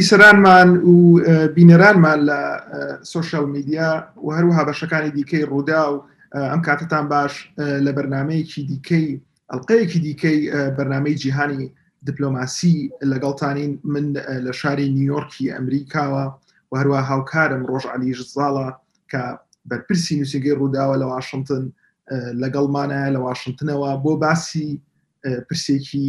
بیسەرانمان و بینەرانمان لە سوۆشال میدیا و هەروها بەشەکانی دیکەی ڕوودا و ئەم کاتتان باش لە بەرنمەیەکی دیکەی ئەڵلقەیەکی دیکەی بەرنمەی جیهانی دیپلۆماسی لەگەڵتانین من لە شاری نیویۆرکی ئەمریکاوە و هەروە هاوکارم ڕۆژ علیش زاڵە کە بەرپرسی نووسنگەی ڕووداوە لە واشنگتن لەگەڵمانە لە واشنگتنەوە بۆ باسی پرسێکی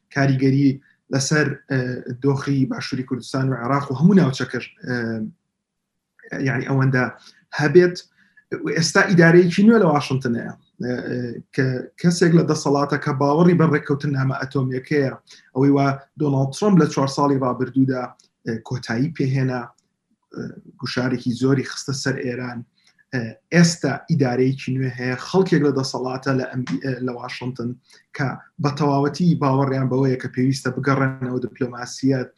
کاریگەری لەسەر دۆخی باشووری کوردستان و عێراق و هەموو ناوچەکەش یعنی ئەوەندە هەبێت ئێستا ئیدارەیەکی نوێ لە واشنگتنەیە کە کەسێک لە دەسەڵاتە کە باوەڕی بە ڕێککەوتن نامە ئەتۆمیەکەیە ئەوەی وا دۆناڵد ترۆم لە چوار ساڵی ڕابردوودا کۆتایی پێهێنا گوشارێکی زۆری خستە سەر ئێران ئێستا ئیدارەیەکی نوێ هەیە خەڵکێک لە دەسەڵاتە لە لە واشنگتن کە بە تەواوەتی باوەڕیان بەوەیە کە پێویستە بگەڕێنەوە دیپلۆماسیەت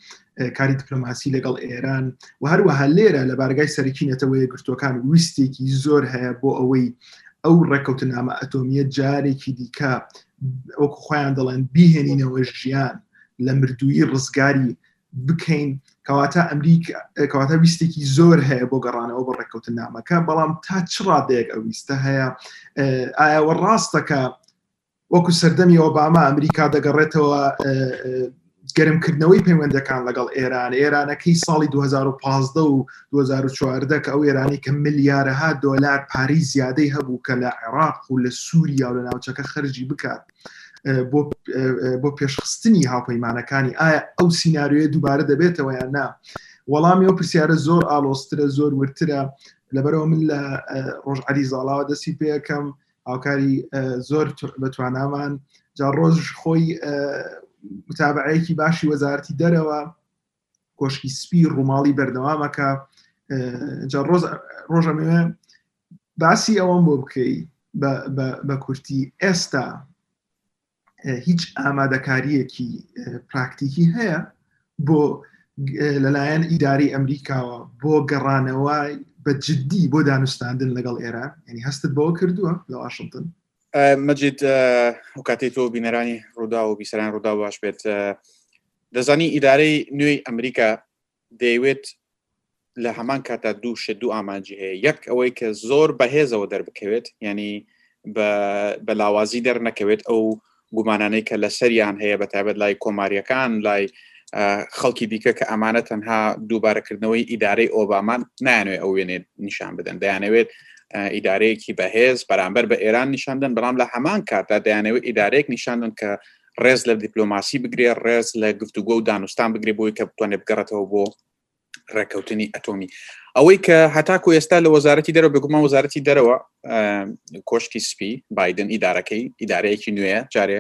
کاری دیپلۆماسی لەگەڵ ئێران و هەروەها لێرە لە بارگای سەرکی نەتەوەیە گرتوەکان ویستێکی زۆر هەیە بۆ ئەوەی ئەو ڕێککەوتنامە ئەتۆمیە جارێکی دیکە وەکو خۆیان دەڵێن بیهێنینەوە ژیان لە مردویی ڕزگاری بکەین کەواتە ئەمریکا کەواتە ویستێکی زۆر هەیە بۆ گەڕانەوە بە ڕێککەوتن نامەکە بەڵام تا چ ڕادەیەک ئەو ویستە هەیە ئایەوە ڕاستەکە وەکو سەردەمی ئۆباما ئەمریکا دەگەڕێتەوە گەرمکردنەوەی پەیوەندەکان لەگەڵ ئێران ئێرانەکەی ساڵی 2015 و 2014 کە ئەو ئێرانی کە ملیارەها دۆلار پارەی زیادەی هەبوو کە لە عێراق و لە سووریا و لە ناوچەکە خەرجی بکات بۆ پێشخستنی هاوپەیمانەکانی ئایا ئەو سینناریوە دووبارە دەبێتەوە یان نا وەڵامی ئەو پرسیارە زۆر ئالۆسترە زۆر ورترە لەبەرەوە من لە ڕۆژ علی زاڵاوە دەستی پێەکەم هاوکاری زۆر بەتوانامان جا ڕۆژ خۆی متابعەیەکی باشی وەزارتی دەرەوە کۆشکی سپی ڕووماڵی بەردەوامە کە ڕۆژەمێ باسی ئەوەم بۆ بکەی بە کورتی ئێستا هیچ ئامادەکاریەکی پراکتیکی هەیە بۆ لەلایەن ئیداری ئەمریکاوە بۆ گەڕانەوە بە جددی بۆ دانوستاندن لەگەڵ ئێران ینی هەستت بەوە کردووە لە واشنگتن مەجید ئەو کاتەی تۆ بینەرانی ڕوودا و بیسەران ڕوودا باش بێت دەزانی ئیدارەی نوێی ئەمریکا دەیەوێت لە هەمان کاتا دوو شە دوو ئامانجی هەیە یەک ئەوەی کە زۆر بەهێزەوە دەربکەوێت ینی بە لاوازی دەرنەکەوێت ئەو گومانانەی کە لە سەریان هەیە بە تابەت لای کۆماریەکان لای خەڵکی دیکە کە ئەمانە تەنها دووبارەکردنەوەی ئیدارەی ئۆبامان نانوێ ئەو وێنێ نیشان بدەن دەیانەوێت ئیدارەیەکی بەهێز بەرامبەر بە ئێران نیشاندن بەڵام لە هەمان کاتدا دەیانەوەی ئیدارەیەک نیشاندن کە ڕێز لە دیپلۆماسی بگرێ ڕێز لە گفتوگۆ و دانوستان بگرێ بۆی کە بتوانێت بگەڕێتەوە بۆ ڕێککەوتنی ئەتۆمی ئەوەی کە هەتاکو ئێستا لە وەزارەتی دەرەوە بگومان وەزارەتی دەرەوە کۆشکی سپی بادن ئیدارەکەی ئیدارەیەکی نوێ جارێ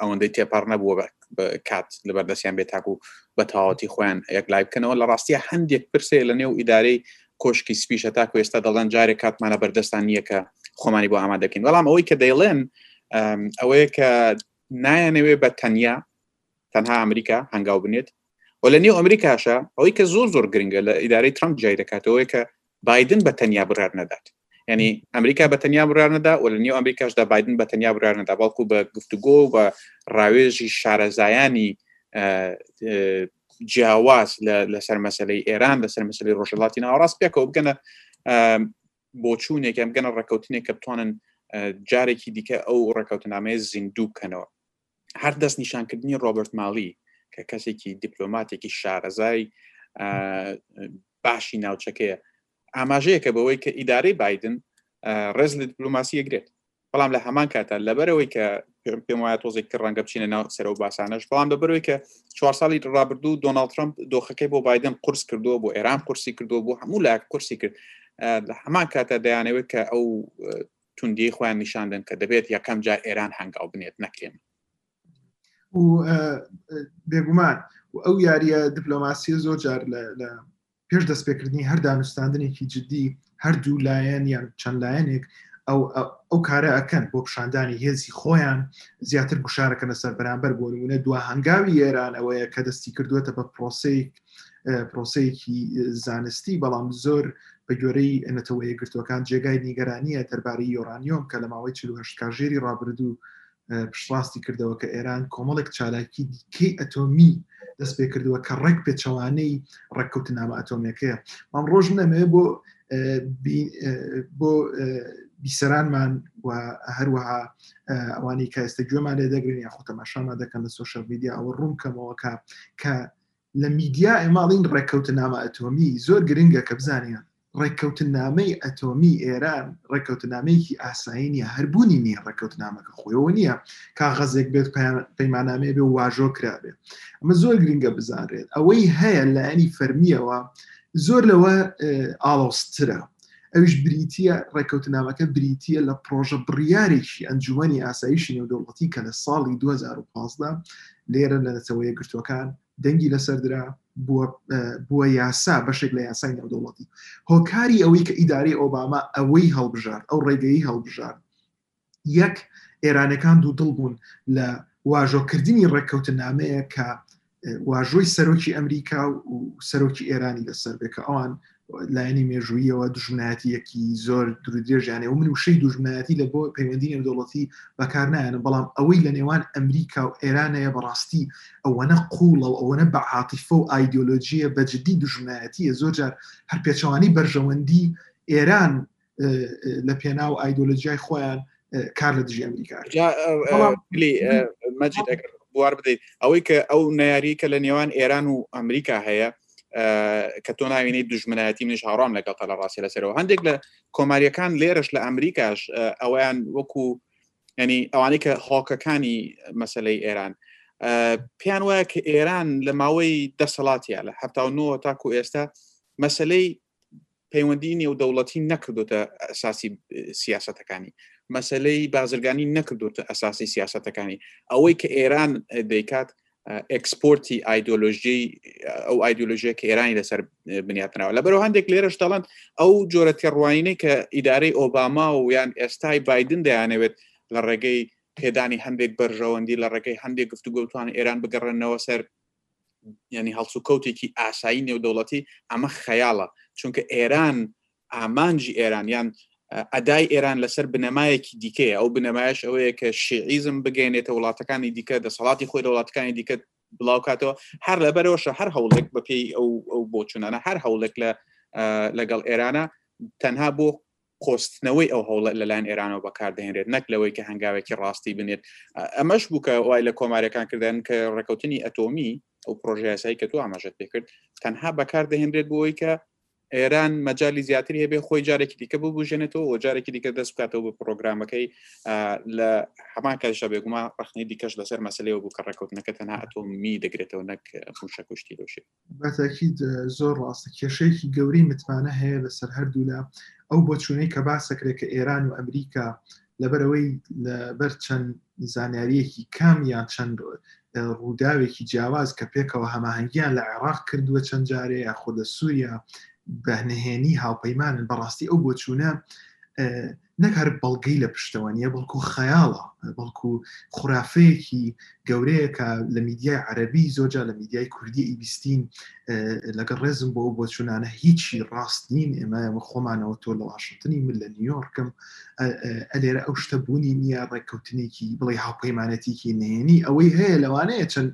ئەوەندەی تێپەڕ نەبووە بە کات لە بەردەستیان بێت تاکو بە تەواوەتی خۆیان یەک لای بکەنەوە لە ڕاستیە هەندێک پرسێ لە نێو ئیدارەی کۆشکی سپیشە تاکو ئێستا دەڵێن جارێک کاتمانە بەردەستان نییە کە خۆمانی بۆ ئامادەکەین بەڵام ئەوەی کە دەیڵێن ئەوەیە کە نایەنەوێ بە تەنیا تەنها ئەمریکا هەنگاو بنێت و لە نێو ئەمریکاشە ئەوەی کە زۆر زۆر گرنگە لە ئیدارەی ترامپ جای دەکاتەوەی کە بادن بە تەنیا بڕار نەدات ینی ئەمریکا بە تەنیا بڕار نەدا و لە نێو ئەمریکاشدا بادن بە تەنیا بڕار نەدا باڵکو بە گفتوگۆ و بە ڕاوێژی شارەزایانی جیاواز لەسەر مەسلەی ئێران لەسەر مەسلی ڕۆژهڵاتی ناوەڕاست پێکەوە بگەنە بۆچوونێکیان بگەنە ڕێککەوتنێک کە بتوانن جارێکی دیکە ئەو ڕێککەوتنامەیە زیندوو بکەنەوە هەر دەست نیشانکردنی ڕۆبرت ماڵی کە کەسێکی دیپلۆماتێکی شارەزای باشی ناوچەکەیە ئاماژەیەکە بەوەی کە ئیدارەی بادن ڕێز لە دیپلوماسی یەگرێت بەڵام لە هەمان کاتە لەبەرەوەی کە پێم وایە تۆزێک کە ڕەنگە بچینە ناو سەرەوە باسانەش بەڵام بەبەرەوەی کە چوار ساڵی ڕابردوو دۆناڵد ترمپ دۆخەکەی بۆ بادن قرس کردووە بۆ ئێران قرسی کردووە بۆ هەموو لاک قرسی کرد لە هەمان کاتە دەیانەوەت کە ئەو توندیی خۆیان نیشان دەن کە دەبێت یەکەم جار ئێران هەنگاو بنێت نەک ئێمە و بێگومان و ئەو یاریە دیپلۆماسیە زۆر جار لە پێش دەستپێکردنی هەر دانوستاندنێکی جددی هەردوو لایەن یان چەند لایەنێک ئەو ئەو کارە ئەکەن بۆ پیشاندانی هێزی خۆیان زیاتر گوشارەکە لەسەر بەرامبەر بۆ نمونە دو هەنگاوی ئێران ئەوەیە کە دەستی کردوێتە بە پرۆسی پرۆسەیەکی زانستی بەڵام زۆر بە گوێرەی نەتەوە یەکگرتوەکان جێگای نیگەرانیە دەربارەی یۆرانیۆم کە لە ماوەی 48 کاژێری ڕابردوو پشتڕاستی کردەوە کە ئێران کۆمەڵێک چالاکی دیکەی ئەتۆمی دەست پێ کردووە کە ڕێک پێچەوانەی ڕێککەوتنامە ئەتۆمیەکەیە من ڕۆژ نەمێ بۆ بۆ بیسەرانمان و هەروەها ئەوانی کە ئێستا گوێمان لێ دەگرن یاخۆ تەماشاما دەکەن لە سوۆشەل میدیا ئەوە ڕوونکەمەوە کە کە لە میدیا ئێمە ئەڵین ڕێککەوتنامە ئەتۆمی زۆر گرنگە کە بزانین ڕێککەوتنامەی ئەتۆمی ئێران ڕێککەوتنامەیەکی ئاسایی نیە هەربوونی نییە ڕێککەوتنامەکە خۆیەوە نییە کاغەزێک بێت پەیمانامێ بێ واژۆ کرابێت ئەمە زۆر گرنگە بزانرێت ئەوەی هەیە لایەنی فەرمیەوە زۆر لەوە ئاڵۆسترە ئەوش بریتە ڕێککەوتنامەکە بریتە لە پرۆژە بڕیارێکی ئەنجومی ئاسایشی نێودەوڵەتی کە لە ساڵی 2015 لێرە لە نەتەوەیە گرتوەکان دەنگی لەسەردرا بووە یاسا بەشێک لە یاسای نێودەوڵەتی هۆکاری ئەوەی کە ئیداری ئۆباما ئەوەی هەڵبژار ئەو ڕێگەی هەڵبژار یەک، ئێرانەکان دوودڵ بوون لە واژۆکردنی ڕێککەوتنامەیە کە واژۆی سەرۆکی ئەمریکا و سەرۆکی ئێرانی لەسەر بێ کە ئەوان لایەنی مێژوویەوە دژمنایەتیەکی زۆر درودێژیانێ و من وشەی دژمنایەتی لە بۆ پەیوەندی نێودوڵەتی بەکار نایەنە بەڵام ئەوەی لە نێوان ئەمریکا و ئێرانەیە بەڕاستی ئەوەنە قوڵە و ئەوەنە بە عاتیفە و ئایدۆلۆژیە بەجددی دژمنایەتیە زۆرجار هەر پێچەوانی بەرژەوەندی ئێران لە پێناو ئایدۆلۆژیای خۆیان کار لە دژی ئەمریکا مەجید بوار بدەیت ئەوەی کە ئەو ناری کە لە نێوان ئێران و ئەمریکا هەیە کە تۆ ناوینەی دژمنایەتی منش هاڕام لەگەڵ تە لە ڕاستی لەسەرەوە هەندێک لە کۆماریەکان لێرەش لە ئەمریکاش ئەویان وەکو ینی ئەوانەی کە هاکەکانی مەسلەی ئێران پێیان وایە کە ئێران لە ماوەی دەسەڵاتە لە ه تاکو ئێستا مەسلەی پەیوەندی نێودەوڵەتی نەکردوتە ئەساسی سیاستەکانی مەسلەی بازرگانی نەکردوتە ئەساسی سیاستەکانی ئەوەی کە ئێران دەیکات ئەکسپۆرتی ئایدۆلۆژی ئەو ئایدۆلۆژیە کە ئێرانی لەسەر بنیاتناوە لە بەرەوە هەندێک لێرەش دەڵند ئەو جۆرە تێڕوانینەی کە ئیدارەی ئۆباما و یان ئێستای بادن دەیانەوێت لە ڕێگەی پێدانی هەندێک بەرژەوەندی لە ڕێگەی هەندێک گفتوگوتوان ئێران بگەڕێنەوە سەر ینی هەڵسوکەوتێکی ئاسایی نێودەوڵەتی ئەمە خەیاڵە چونکە ئێران ئامانجی ئێران یان ئەدای ئێران لەسەر بنەمایەکی دیکەیە ئەو بنەمایش ئەوەیە کە شعیزم بگەێنێتە وڵاتەکانی دیکە دەسەڵاتی خۆی لە وڵاتەکانی دیکە بڵاوکاتەوە هەر لە بەرەوەشە هەر هەوڵێک بەپی ئەو بۆچوونانە هەر هەوڵێک لە لەگەڵ ئێرانە تەنها بۆ قۆستنەوەی ئەو هەوڵە لەلایەن ئێرانەوە بەکاردەهێنرێت نەک لەوەی کە هەنگاوێکی ڕاستی بنێت ئەمەش بوو کە وای لە کۆمارەکان کردن کە ڕێکوتنی ئەتۆمی ئەو پرۆژیاسایی کە تو ئاماژەت پێکرد تەنها بەکاردەهێنرێت بۆی کە ئێران مەجای زیاتر هەبێ خۆی جارێکی دیکە ببژێنێتەوە و جارێکی دیکە دەست بکاتەوە بە پرۆگرامەکەی لە هەمان کاژە بێگوما ڕخنەی دیکەش لەسەر مەسلەوە بوو کە ڕێکوتنەکە تەنها ئەتۆمی دەگرێتەوە نەک خوشە کوشتی دۆشێت بەتاکیید زۆر ڕاستە کێشەیەکی گەورەی متمانە هەیە لەسەر هەردوولا ئەو بۆچوونەی کە باسەکرێت کە ئێران و ئەمریکا لەبەرەوەی لەبەر چەند زانیاریەکی کام یان چەند ڕووداوێکی جیاواز کە پێکەوە هەماهنگگیان لە عێراق کردووە چەند جارێ یا خۆ لە سووریا بەنهێنی هاوپەیمانن بەڕاستی ئەو بۆچوونە نەک هەر بەڵگەی لە پشتەوە نیە بەڵکو خەیاڵە بەڵکو خورافەیەکی گەورەیە کە لە میدیای عەربی زۆجا لە میدیای کوردی ئی بیستین لەگەڵ ڕێزم بۆ بۆ چونانە هیچی ڕاست نین ئێمە ئەمە خۆمانەوە تۆ لە واشنگتنی من لە نیویۆرکم ئەلێرە ئەو شتە بوونی نییە ڕێککەوتنێکی بڵێ هاوپەیمانەتیکی نێنی ئەوەی هەیە لەوانەیە چەند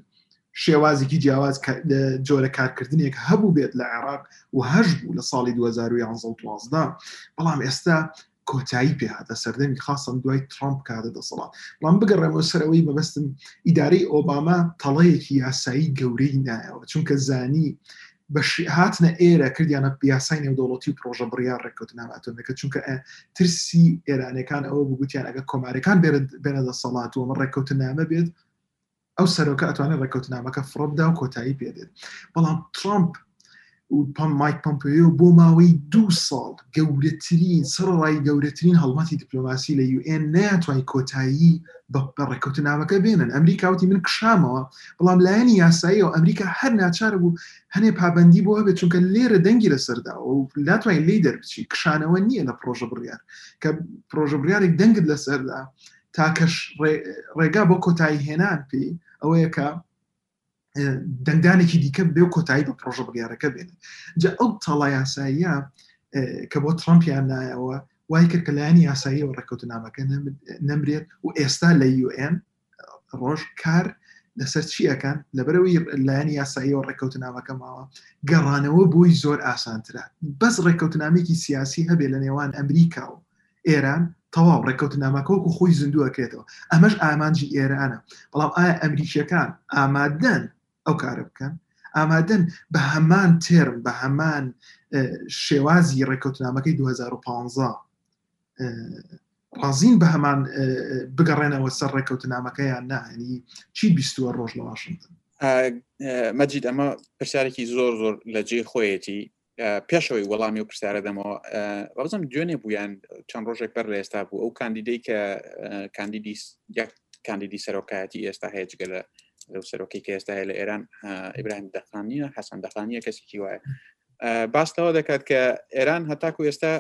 شێوازێکی جیاواز جۆرە کارکردنێک هەبوو بێت لە عێراق و هەش بوو لە ساڵی 2011 بەڵام ئێستا کۆتایی پێهاتە سەردەمی خاصم دوای ترامپ کاتە دەسەڵات بەڵام بگەڕێمەوە سەرەوەی مەبەستم ئیدارەی ئۆباما تەڵەیەکی یاسایی گەورەی نایەوە چونکە زانی هاتنە ئێرە کردیانە پیاسای نێودەوڵەتی و پرۆژە بڕیار ڕێککەوتناماتۆمەکە چونکە ترسی ئێرانەکان ئەوە بگوتیان ئەگە کۆمارەکان بێنە دەسەڵات و ئەمە ڕێککەوتنامە بێت ئەو سەرۆکە ئەتوانێت ڕێککەوتنامەکە فڕۆ بدا و کۆتایی پێدێت بەڵام ترامپ پم مایک پمپیۆ بۆ ماوەی دو ساڵ گەورەترین سەرڕای گەورەترین هەڵمەتی دیپلۆماسی لە یوئێن ناتوانانی کۆتایی بە ڕێککەوتنامەکە بێنن ئەمریکاوتی من کشامەوە بەڵام لایەنی یاسایی و ئەمریکا هەر ناچار بوو هەنێ پابندی بۆ هەبێت چونکە لێرە دەنگی لەسەردا و لاتوانین لی دەربچی کشانەوە نییە لە پرۆژە بڕیار کە پرۆژە بڕارێک دەنگت لەسەردا تاکەش ڕێگا بۆ کۆتایی هێنان پێی ئەوەیە کە دەنگدانێکی دیکە بێ و کۆتایی بە پرۆژە بڕارەکە بێن جا ئەو تاڵا یاساییە کە بۆ ترامپیان نایەوە وای کرد کە لایەن یاسایی و ڕێککەوتە نامەکە نەمرێت و ئێستا لە UN ڕۆژ کار لەسەر چیەکان لەبەرەوەی لایەن یاسایی و ڕێککەوتە نامەکە ماوە گەڕانەوە بۆی زۆر ئاسانترە بەس ڕێککەوتنامێکی سیاسی هەبێ لە نێوان ئەمریکا و ئێران تەواو ڕێککەوتنامەکە وەکو خۆی زیندوو ئەکرێتەوە ئەمەش ئامانجی ئێرانە بەڵام ئایا ئەمریکیەکان ئامادەن ئەو کارە بکەن ئامادەن بە هەمان تێرم بە هەمان شێوازی ڕێککەوتنامەکەی 2015 ڕازین بە هەمان بگەڕێنەوە سەر ڕێککەوتنامەکەیان نانی چی بیستوە ڕۆژ لە واشنگتن مەجید ئەمە پرسیارێکی زۆر زۆر لە جێ خۆیەتی پێشەوەی وەڵامی و پرسیارە دەمەوە ڕزم دوێنێ بوویان چەند ڕۆژێک بەر لە ئێستا بوو ئەو کاندیدەی کە کاندیدی یەک کاندیدی سەرۆکایەتی ئێستا هەیە جگە لە لەو سەرۆکی کە ئێستا هەیە لە ئێران ئیبراهیم دەخانیە حەسەن دەخانیە کەسێکی وایە باستەوە دەکات کە ئێران هەتاکو ئێستا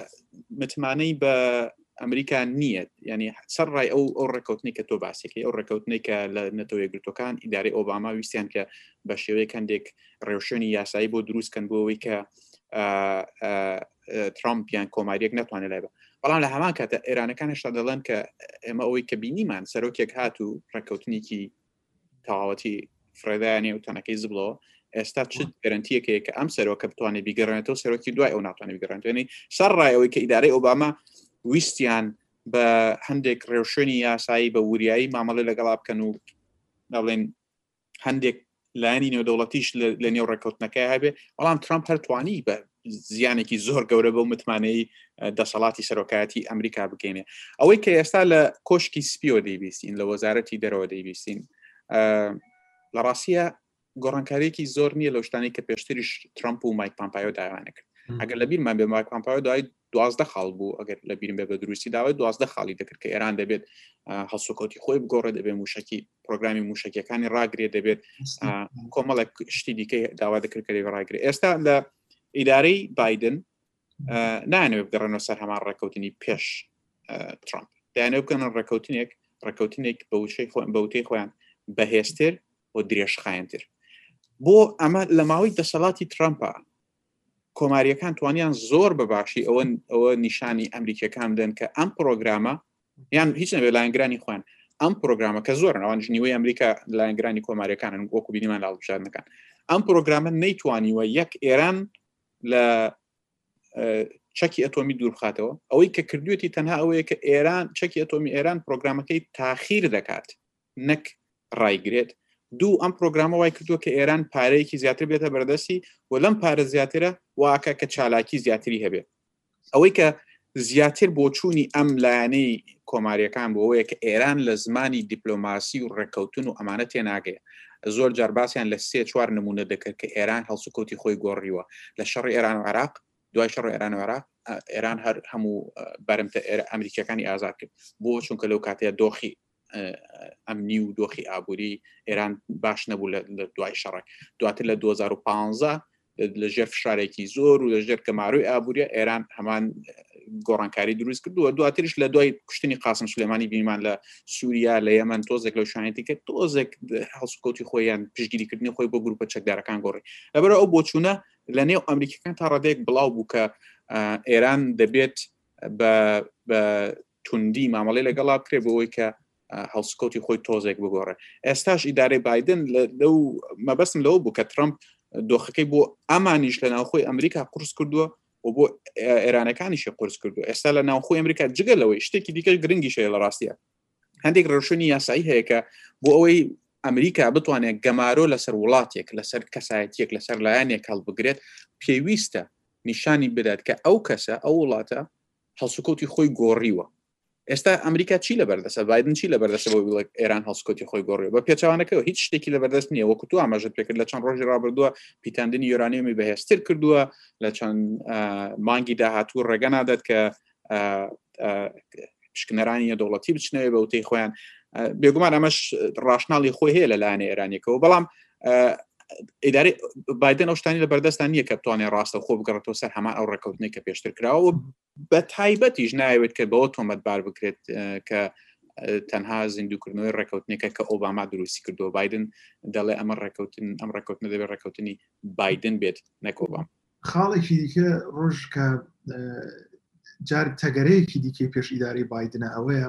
متمانەی بە ئەمریکا نییەت ینی سەر ڕای ئەو ئەو ڕێککەوتنی کە تۆ باسێکی ئەو ڕێککەوتنی کە لە نەتەوەی گرتوەکان ئیدارەی ئۆباما ویستیان کە بە شێوەیە کەندێک ڕێوشێنی یاسایی بۆ دروستکەن بۆەوەی کە ترامپیان کۆماریەک ناتوانێت لای بە بەڵام لە هەمان کاتە ئێرانەکان هێشتا دەڵێن کە ئێمە ئەوەی کە بینیمان سەرۆکێک هات و ڕێککەوتنێکی تەواوەتی فرێدایانێ و تەنەکەی زبڵەوە ئێستا چ گەرنتیەکەیە کە ئەم سەرۆکە بتوانێت بیگەڕێنێتەوە سەرۆکی دوای ئەو ناتوانێت بگەڕێنێنی سەرڕایەوەی کە ئیدارەی ئۆباما ویستیان بە هەندێک ڕێوشوێنی یاسایی بە وریایی مامەڵی لەگەڵا بکەن و دەڵێن هەندێک لایەنی نێودەوڵەتیش لە نێو ڕێککەوتنەکە هەبێ بەڵام ترامپ هەرتوانی بە زیانێکی زۆر گەورە بەو متمانەی دەسەڵاتی سەرۆکایەتی ئەمریکا بگەینێ ئەوەی کە ئێستا لە کۆشکی سپیۆ دەیبیستین لە وەزارەتی دەرەوە دەیبیستین لە ڕاستە گۆڕانکارێکی زۆر نییە لە شتانی کە پێشتریش ترامپ و مایک پامپایۆ داوانە کرد ئەگەر لە بیرمان بێ مایک پامپایۆ دوای دوازدە خاڵ بوو ئەگەر لە بیرم بێ بە دروستی داوای دوازدە خاڵی دەکرد کە ئێران دەبێت هەڵسوکەوتی خۆی بگۆڕێ دەبێ موشکی پرۆگرامی موشکیەکانی ڕاگرێ دەبێت کۆمەڵێک شتی دیکەی داوا دەکرد کە لەوێ ڕاگرێ ئێستا لە ئیدارەی بادن نانەوە بگەڕێنەوە سەر هەمان ڕێککەوتنی پێش ترامپ دایانەوە بکەنە ڕێککەوتنێک ڕێککەوتنێک بە وشەی خۆیان بەوتەی خۆیان بەهێزتر و درێژخایەنتر بۆ ئەمە لە ماوەی دەسەڵاتی ترامپە کۆماریەکان توانیان زۆر بەباشی ئەوەن ئەوە نیشانی ئەمریکەکان دەن کە ئەم پرۆگرامە یان هیچ نەبێت لایەنگرانی خوان ئەم پرۆگرامە کە زۆر ئەوان ژنیوەی ئەمریکا لایەنگرانی کۆمارەکانن وەکو بینیمان لە هەڵبژاردنەکان ئەم پرۆگرامە نەیتوانیوە یەک ئێران لە چەکی ئەتۆمی دوورخاتەوە ئەوەی کە کردوێتی تەنها ئەوەیە کە ئێران چەکی ئەتۆمی ئێران پرۆگرامەکەی تاخیر دەکات نەک ڕایگرێت دوو ئەم پرۆگرامە وای کردووە کە ئێران پارەیەکی زیاتر بێتە بەردەستی و لەم پارە زیاترە واکە کە چالاکی زیاتری هەبێت ئەوەی کە زیاتر بۆچوونی ئەم لایەنەی کۆماریەکان بۆەیە کە ئێران لە زمانی دیپلۆماسی و ڕێککەوتن و ئەمانە تێناگەیە زۆر جارباسیان لە سێ چوار نمونە دەکرد کە ئێران هەڵسوکەوتی خۆی گۆڕیوە لە شەڕ ئێران و عراق دوای شەڕ ئێران و عراق ئێران هەر هەموو بەرمتە ئێرە ئەمریکیەکانی ئازاد کرد بۆ چونکە لەو کاتەیە دۆخی ئەمنی و دۆخی ئابووری ئێران باش نەبوو لە دوای شەڕک دواتر لە 2015 لە ژێر فشارێکی زۆر و لە ژێر کەماروی ئابوووریە ئێران هەمان گۆڕانکاری دروست کردووە دواترش لە دوای کوشتنی قاسم سلێمانی بیمان لە سووریا لە یەمەەن تۆزێک لە شوانێتی کرد تۆزێک هەڵسکوتی خۆیان پشگیریکردنی خۆی بۆ گروپە چەکدارەکان گۆڕی لەبەر ئەو بۆچوونە لە نێو ئەمریکەکان تا ڕادێک بڵاو بوو کە ئێران دەبێت بە توندی مامەڵی لەگەڵا بکرێ بۆ ئەوی کە هەڵسکۆتی خۆی تۆزێک بگۆڕێ ئێستاش ئیدارەی بادن لەو مەبەستم لەوە بوو کە ترمپ دۆخەکەی بۆ ئەمانیش لە ناوخۆی ئەمریکا قرس کردووە و بۆ ئێرانەکانیشی قرس کردو ئێستا لە ناوخۆی ئەمریکا جگە لەوەی شتێکی دیکە گرنگی شەیە لە ڕاستە هەندێک ڕێوشنی یاسایی هەیە کە بۆ ئەوەی ئەمریکا بتوانێت گەمارۆ لەسەر وڵاتێک لەسەر کەسایەتیەک لەسەر لایەنێک هەڵبگرێت پێویستە نیشانی بدات کە ئەو کەسە ئەو وڵاتە هەڵسوکەوتی خۆی گۆڕیوە ئێستا ئەمریکا چی لە بەردەسە بادن چی لە بەردەسە بۆ وڵک ئێران هەڵسکوتی خۆی گۆڕی بە پێچوانەکەەوە هیچ شتێکی لە بەردەست نییە وەکو تو ئاماژت پێکرد لە چەند ڕۆژی ڕابردووە پیتاندنی یۆرانیومی بەهێستر کردووە لە چەند مانگی داهاتوو ڕێگە نادات کە پشکنەرانی نێدەوڵەتی بچنەوە بە وتەی خۆیان بێگومان ئەمەش ڕاشناڵی خۆی هەیە لە لایەنە ئێرانەکەەوە بەڵام ئیداری بادن ئەو شتانی لە بەردەستان نییە کە بتوانێت ڕاستە خۆ بگەڕێتەوە سەر هەمان ئەو ڕێککەوتنی کە پێشتر کراوە بە تایبەتیش ناوێت کە بەوە تۆمەتبار بکرێت کە تەنها زیندوکردنەوەی ڕێککەوتنێکە کە ئۆباما دروستی کردو بادن دەڵێ ئەمە ڕێککەوتن ئەم ڕێککەوتنە دەبێت ڕێککەوتنی بادن بێت نەکۆبام خاڵێکی دیکە ڕۆژ کە جار تەگەرەیەکی دیکەی پێش ئیداری بادنە ئەوەیە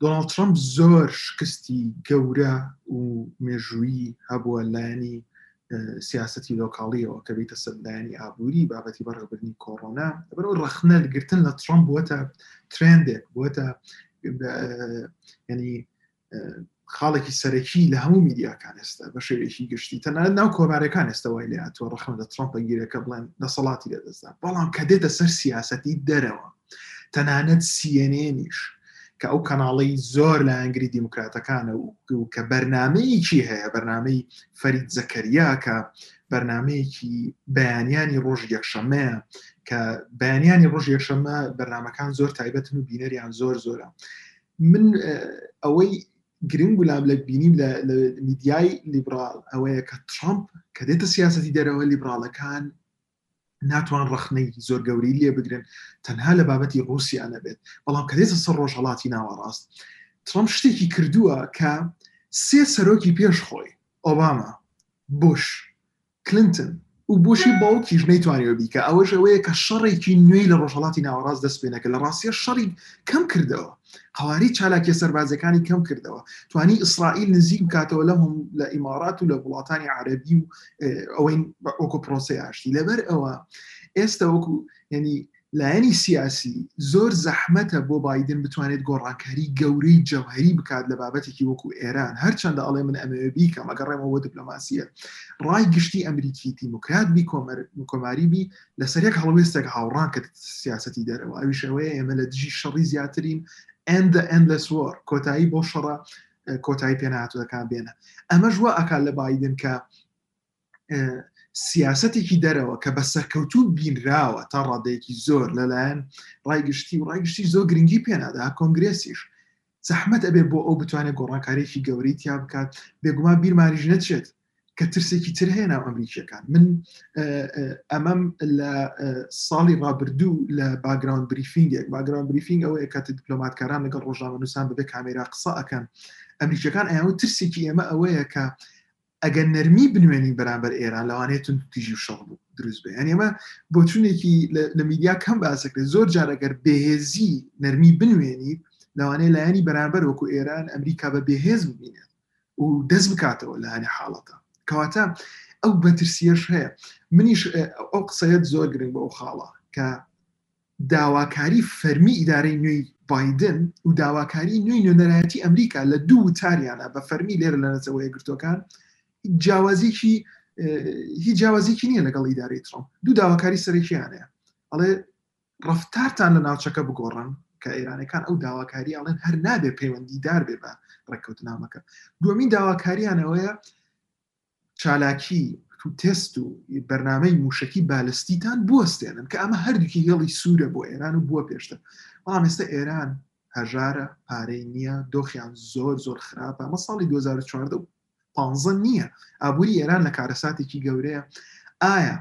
دۆناڵ ترمپ زۆر شکستی گەورە و مێژوویی هەبووە لایەنی سیاستی لۆکاڵیەوە کە بیتە سەردانی ئابووری بابەتی بەڕێوبردننی کۆڕۆنا بەرەوە ڕخنە گرتن لە ترۆم بووە ترندێک بووە ینی خاڵێکی سەرەکی لە هەموو میدیاکان ئێستا بە شێوێکی گشتی تەنە ناو کۆمارەکان ئێستا وای لە هاتووە ڕخم لە ترامپە گیرەکە بڵێن دەسەڵاتی لە دەستدا بەڵام کە دێتە سەر سیاستی دەرەوە تەنانەت سیێنێنیش کە ئەو کەناڵی زۆر لە ئەنگری دیموکراتەکانە و کە بەرنمەیەکی هەیە بەرنمەی فەرید زەکەریا کە بەرنمەیەکی بەیانیانی ڕۆژ یەکشەمەیە کە بەیانیانی ڕۆژ یەکشەمە بەرنمەکان زۆر تایبەتن و بینەریان زۆر زۆرە من ئەوەی گرنگ و لام لەک بینیم لە میدیای لیبرال ئەوەیە کە ترامپ کە دێتە سیاستی دەرەوە لیبرالەکان ناتوان ڕخنەی زۆر گەوری لێ بگرن تەنها لە بابەتی رووسیا نەبێت بەڵام کە دێتە سەر ڕۆژهڵاتی ناوەڕاست ترامپ شتێکی کردووە کە سێ سەرۆکی پێش خۆی ئۆباما بش کلنتن و بوشی باوکیش نەیتوانیوە بیکا، ئەوەش ئەوەیە کە شەڕێکی نوێی لە ڕۆژهەڵاتی ناوەڕاست دەست پێ نەکرد، لە ڕاستییە شەڕی کەم کردەوە، قەوارەی چالاکییە سەربازییەکانی کەم کردەوە، توانی ئیسرائیل نزیک بکاتەوە لە هۆم لە ئیمارات و لە وڵاتانی عەرەبی و ئەوەی وەکو پرۆسەی ئاشتی، لەبەر ئەوە ئێستا وەکو یەنی لایەنی سیاسی، زۆر زەحمەتە بۆ بایدن بتوانێت گۆڕانکاری گەورەی جەوهەری بکات لە بابەتێکی وەکو ئێران، هەرچەندە ئەڵێ من ئەمەوێ بیکەم، ئەگەڕێمەوە بۆ دبلۆماسییە ڕای گشتی ئەمریکی، دیموکرات بی کۆماری بی، لەسەر یەک هەڵوێستێک هاوڕان کە سیاسەتی دەرەوە، ئەویش ئەوەیە ئێمە لە دژی شەڕی زیاترین End the Endless War، کۆتایی بەو شەڕە کۆتایی پێنەهاتووەکان بێنە. ئەمەش وا ئەکات لە بایدن کە سیاسەتێکی دەرەوە کە بە سەرکەوتوو بینراوە تا ڕادەیەکی زۆر لەلایەن ڕایگشتی و ڕایگشتی زۆر گرنگی پێنادا کۆنگرسیش زەحمت ئەبێ بۆ ئەو بتوانێت گۆڕانکارێکی گەوری تیا بکات بێگومان بیرمانیش نەچێت کە ترسێکی تر هەیە ناو ئەمریکیەکان من ئەمەم لە ساڵی ڕابردوو لە باگراوند بریفینگێک باگراوند بریفینگ ئەوەیە کە دیپلۆماتکاران لەگەڵ ڕۆژنامە نووسان بەبێ کامێرا قسە ئەەکەن ئەمریکیەکان ئەیان و ترسێکی ئێمە ئەوەیە کە ئەگەر نەرمی بنوێنین بەرامبەر ئێران لەوانەیە توندوتیژی و شەڕ دروست بێ یان ئێمە بۆچونێکی لە میدیا کەم باسەکرێت زۆر جارەگەر بێهێزی نەرمی بنوێنیت لەوانەیە لایەنی بەرامبەر وەکو ئێران ئەمریکا بە بێهێز ببینێت و دەست بکاتەوە لایەنی حاڵەتە کەواتە ئەو بەترسیەش هەیە منیش ئەو قسەیەت زۆر گرنگ بە ئەو خاڵە کە داواکاری فەرمی ئیدارەی نوێی بایدن و داواکاری نوێی نوێنەرایەتی ئەمریکا لە دوو وتاریانە بە فەرمی لێرە لە نەتەوە یەکگرتووەکان جیاوازیکی هیچ جیاوازیکی نییە لەگەڵ ئیدارەی ترۆم دوو داواکاری سەرەکییانەیە ئەڵێ ڕفتارتان لە ناوچەکە بگۆڕن کە ئێرانەکان ئەو داواکاری ئەڵێن هەر نابێ پەیوەندیدار بێ بە ڕێککەوتنامەکە دومین داواکاریانەوەیە چالاکی و تێست و بەرنمەی موشکی بالستیتان بستێنن کە ئەمە هەردووکی هێڵی سوورە بۆ ئێران و بووە پێشتر بەڵام ئێستا ئێران هەژارە پارەی نییە دۆخیان زۆر زۆر خراپە ئەمە ساڵی 2014 و پ نییە ئابووری ئێران لە کارەساتێکی گەورەیە ئایا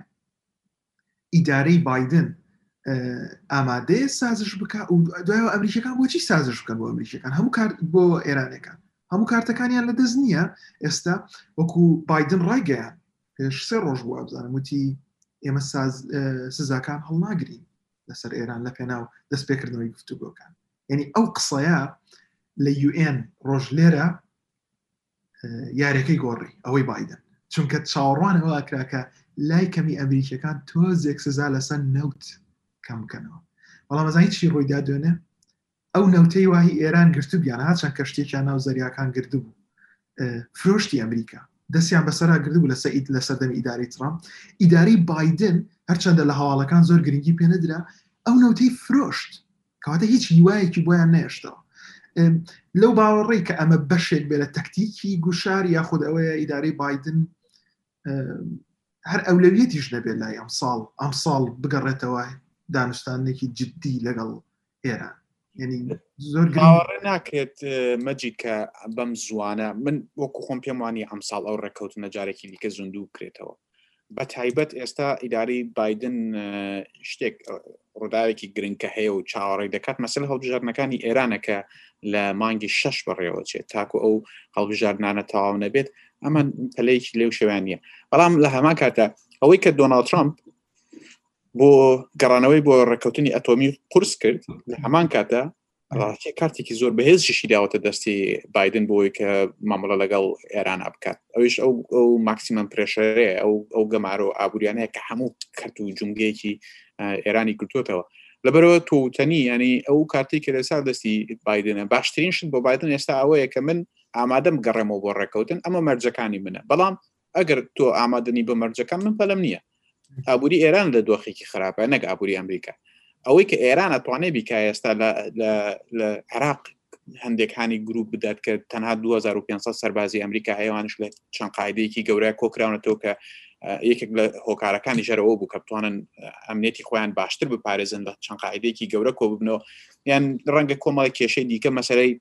ئیدارەی بادن ئامادەیە سازش بکە و دوای ئەمریکەکان بۆچی سازش بکەن بۆ ئەمریکەکان هەموو کار بۆ ئێرانەکان هەموو کارتەکانیان لە دەست نییە ئێستا وەکو بادن ڕایگەیان پێش سێ ڕۆژ بووە بزانم وتی ئێمە سزاکان هەڵناگرین لەسەر ئێران لە پێناو دەست پێکردنەوەی گفتوگۆکان یعنی ئەو قسەیە لە UN ڕۆژ لێرە یارەکەی گۆڕی ئەوەی بادن چونکە چاوەڕوان هەواکراکە لای کەمی ئەمریکیەکان تۆزێک سزا لەسەر نەوت کەم بکەنەوە بەڵام ئەزای چی ڕوویدا دوێنێ ئەو نەوتەی واهی ئێران گرتوبیان هاچەند کەشتێکیان ناو زەریاکان گردبوو فرۆشتی ئەمریکا دەستیان بەسەرا گردبوو لە سەعید لە سەردەمی ئیداری ترام ئیداری بادن هەرچەندە لە هەواڵەکان زۆر گرنگی پێنەدرا ئەو نەوتەی فرۆشت کەواتە هیچ هیوایەکی بۆیان نێشتەوە لەو باوەڕی کە ئەمە بەشێک بێ لە تەکتیکی گوشار یاخود ئەوەیە ئیدارەی بادن هەر ئەولەویەتیش نەبێت لای ئەم ساڵ ئەم ساڵ بگەڕێتەوە دانوستانێکی جددی لەگەڵ ئێران یعنی زۆر گاوەڕێ ناکرێت مەجی کە بەم زوانە من وەکو خۆم پێم وانی ئەم ساڵ ئەو ڕێککەوت نەجارێکی دیکە زیندوو بکرێتەوە بەتایبەت ئێستا ئیداری بادن شتێک ڕووداوێکی گرنگکە هەیە و چاوەڕێک دەکات مەسل هەڵبژاردنەکانی ئێرانەکە لە مانگی شەش بەڕێوەچێت تاکو ئەو هەڵبژاردنانە تەواو نەبێت ئەمە پلەیەکی لەو شوێن نیە بەڵام لە هەمان کاتە ئەوەی کە دۆناالد ترامپ بۆ گەڕانەوەی بۆ ڕێککەوتنی ئەتۆمی قرس کرد لە هەمان کاتە ڕاکێ کارتێکی زۆر بەهێزشی داوەتە دەستی بادن بۆی کە مامەڵە لەگەڵ ئێران بکات ئەوش ئەو ئەو ماکسیمەم پرێشەرێ ئەو ئەو گەمارۆ ئابوووریانەیە کە هەموو کەرت و جونگەیەکی ئێرانی کردوێتەوە لەبەرەوە تۆوتەنی ینی ئەو کارتی کە لەسا دەستی بادنە باشترین شت بۆ بادن ئێستا ئەوەیە کە من ئامادەم گەڕێمەوە بۆ ڕێکەوتن ئەمە مەرجەکانی منە بەڵام ئەگەر تۆ ئامادەنی بە مەرجەکان من پەلم نییە ئابووری ئێران لە دۆخێکی خراپە نەک ئابووری ئەمریکا ئەوەی کە ئێران ئەتوانێ بیکە ئێستا لە عراق هەندێک هاانی گروپ بدات کە تەنها 2500 سەربازی ئەمریکا هەیەوانش لە چەند قاعدەیەکی گەورای کۆکراونەتەوە کە یەکێک لە هۆکارەکانی ژەرەوە بوو کە بتوانن ئەمنێتی خۆیان باشتر بپارێزن لە چەند قاعدەیەکی گەورە کۆ ببنەوە یان ڕەنگە کۆمەڵی کێشەی دیکە مەسەرەی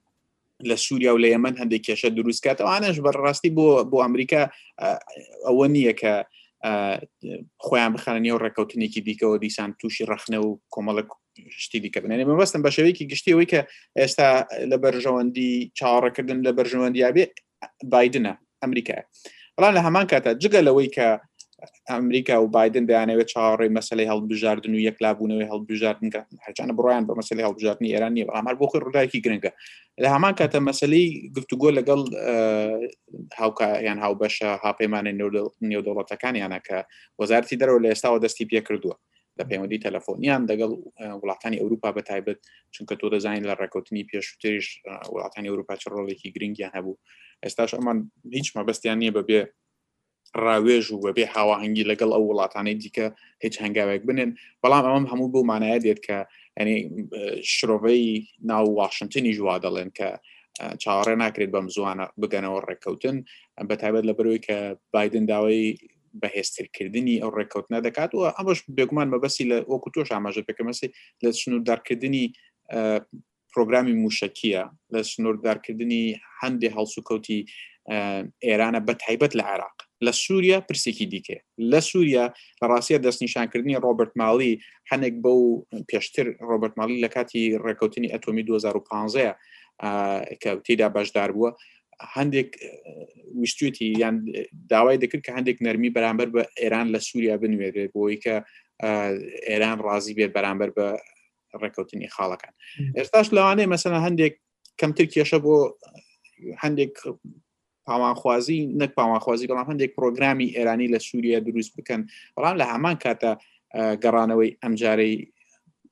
لە سووریا و لە یەمەن هەندێک کێشە دروست کات ئەوانش بەڕاستی بۆ بۆ ئەمریکا ئەوە نییە کە خۆیان بخانە نێو ڕێککەوتنێکی دیکەەوە دیسان تووشی ڕەخنە و کۆمەڵک شتی دیکە بنێنێ مەبەستم بە شێوەیەکی گشتیەوەی کە ئێستا لە بەرژەوەندی چاوەڕەکردن لە بەرژەوەندیابێ بادنە ئەمریکای بەڵام لە هەمان کاتە جگە لەوەی کە ئەمریکا و بادن دەیانەوێت چاوەڕێ مەسلەی هەڵبژاردن و یەکلابوونەوەی هەڵبژاردن کە هەچانە بڕیان بە مەسلی هەڵبژاردننی ئێران نیە ئەمار بۆ خۆی ڕداکی گرنگە لە هەمان کاتە مەسلەی گفتوگۆ لەگەڵ هاوکە یان هاوبەشە هاپەیمانە نێودەوڵەتەکانیانە کە وەزارتی دەرەوە لە ئێستاوە دەستی پێ کردووە لە پەیوەندی تەلەفۆنیان دەگەڵ وڵاتانی ئەوروپا بە تایبەت چونکە تۆ دەزانین لە ڕێکوتنی پێشوتریش وڵاتانی ئەوروپا چ ڕۆڵێکی گرنگیان هەبوو ئێستاش ئەمان هیچ مەبەستیان نییە بەبێ ڕاوێژ و بەبێ هاواهنگگی لەگەڵ ئەو وڵاتانەی دیکە هیچ هەنگاوێک بنێن بەڵام ئەمەم هەموو بۆ مانایە دێت کە ئەنی شرۆڤەی ناو واشنگتنی ژوا دەڵێن کە چاوەڕێ ناکرێت بەم زوانە بگەنەوە ڕێککەوتن بە تایبەت لە بەرەوەی کە بادن داوای بەهێزترکردنی ئەو ڕێککەوتنە دەکات و ئەمەش بێگومان مەبەستی لە وەکو تۆش ئاماژە پێکەمەسی لە سنووردارکردنی پرۆگرامی موشەکیە لە سنووردارکردنی هەندێ هەڵسوکەوتی ئێرانە بە تایبەت لە عێراق لە سووریا پرسێکی دیکە لە سووریا لە ڕاستە دەستنیشانکردنی ڕۆبرت ماڵی هەنێک بەو پێشتر ڕۆبرت ماڵی لە کاتی ڕێککەوتنی ئەتۆمی 2015 کە تێدا بەشدار بووە هەندێک ویستێتی یان داوای دەکرد کە هەندێک نەرمی بەرامبەر بە ئێران لە سووریا بنوێرێت بۆی کە ئێران ڕازی بێت بەرامبەر بە ڕێککەوتنی خاڵەکان ئێستاش لەوانەیە مەسەنە هەندێک کەمتر کێشە بۆ هەندێک پاوانخوازی نەک پاوانخوازی بەڵام هەندێک پرۆگرامی ئێرانی لە سووریە دروست بکەن بەڵام لە هەمان کاتە گەڕانەوەی ئەمجارەی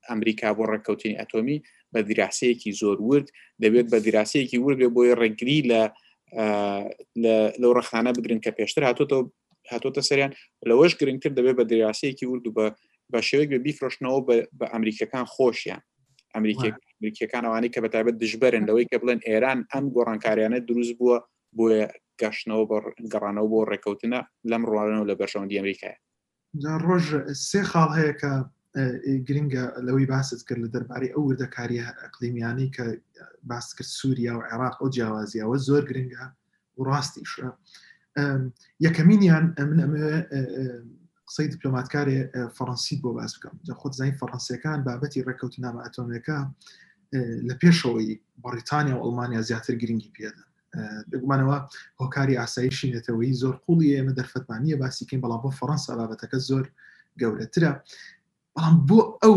ئەمریکا بۆ ڕێککەوتنی ئەتۆمی بە دیراسەیەکی زۆر ورد دەبێت بە دیراسەیەکی ورد بێ بۆی ڕێگری لە لەو ڕخانە بگرن کە پێشتر هاتۆتە هاتۆتە سەریان لەوەش گرنگتر دەبێت بە دیراسەیەکی ورد و بە بە شێوەێک بە بیفرۆشنەوە بە ئەمریکەکان خۆشیان ئەمریکیەکان ئەوانەی کە بەتابەت دژبەرن لەوەی کە بڵێن ئێران ئەم گۆڕانکاریانە دروست بووە بۆیە گەشتنەوە گەڕانەوە بۆ ڕێککەوتنە لەم ڕوانەوە لە بەرژەوەندی ئەمریکای ڕۆژ سێ خاڵ هەیە کە گرنگە لەوەی باست کرد لە دەربارەی ئەو وردەکاریە ئەقلیمیانەی کە باس کرد سووریا و عێراق ئەو جیاوازیەوە زۆر گرنگە و ڕاستیشە یەکەمینیان من ئەمە قسەی دیپلۆماتکارێ فەڕەنسی بۆ باس بکەم جا خۆت زای فەڕەنسیەکان بابەتی ڕێککەوت نامە ئەتۆمەکە لە پێشەوەی بەڕیتانیا و ئەڵمانیا زیاتر گرنگی پێدە بگومانەوە هۆکاری ئاسایشی نەتەوەی زۆر قوڵی ئێمە دەرفەتمانە باسیکەین بەڵام بۆ فەڕەنسا بابەتەکە زۆر گەورەترە بەڵام بۆ ئەو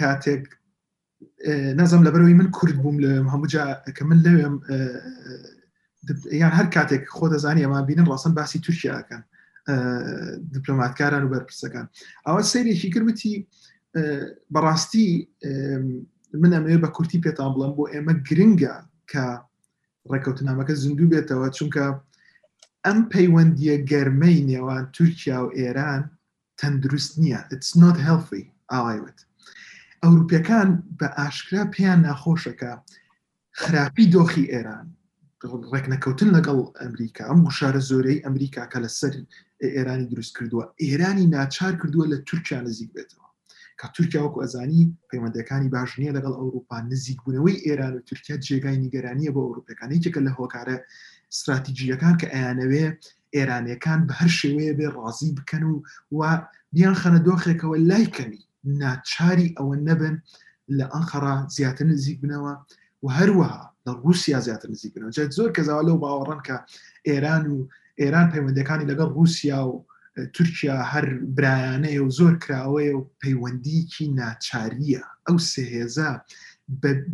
کاتێک نازم لەبەرەوەی من کورد بووم لە هەمووجا کە من لەوێم یان هەر کاتێک خۆ دەزانانی ئەمان بینن ڕاستن باسی تورکیاکەن دیپلۆماتکاران و بەرپرسەکان ئەوە سەیرێکی کردوتی بەڕاستی من ئەمەوێ بە کورتی پێتان بڵم بۆ ئێمە گرنگە کە ڕێککەوتنامەکە زیندوو بێتەوە چونکە ئەم پەیوەندیە گەرمەی نێوان تورکیا و ئێران تەندروست نییە it's not healthy ئاوایوت ئەوروپیەکان بە ئاشکرا پێیان ناخۆشەکە خراپی دۆخی ئێران ڕێکنەکەوتن لەگەڵ ئەمریکا ئەم گوشارە زۆرەی ئەمریکا کە لەسەر ئێرانی دروست کردووە ئێرانی ناچار کردووە لە تورکیا نزیک بێتەوە کە تورکیا وەکو ئەزانی پەیوەندەکانی باش نییە لەگەڵ ئەوروپا نزیکبوونەوەی ئێران و تورکیا جێگای نیگەرانیە بۆ ئەوروپەکان یەکێکە لە هۆکارە استراتیژیەکان کە ئەیانەوێ ئێرانەکان بە هەر شێوەیە بێ ڕازی بکەن و و بیان خەنە دۆخێکەوە لای کەمی ناچاری ئەوە نەبن لە ئەنقەرا زیاتر نزیک بنەوە و هەروەها لە ڕوسیا زیاتر نزیکن جات زۆر کەزاوا لەو باوەڕن کە ئێران و ئێران پەیوەندەکانی لەگەڵ رووسیا و تورکیا هەر برایانەیە و زۆر کراوەیە و پەیوەندیکی ناچاریە ئەو سهێزە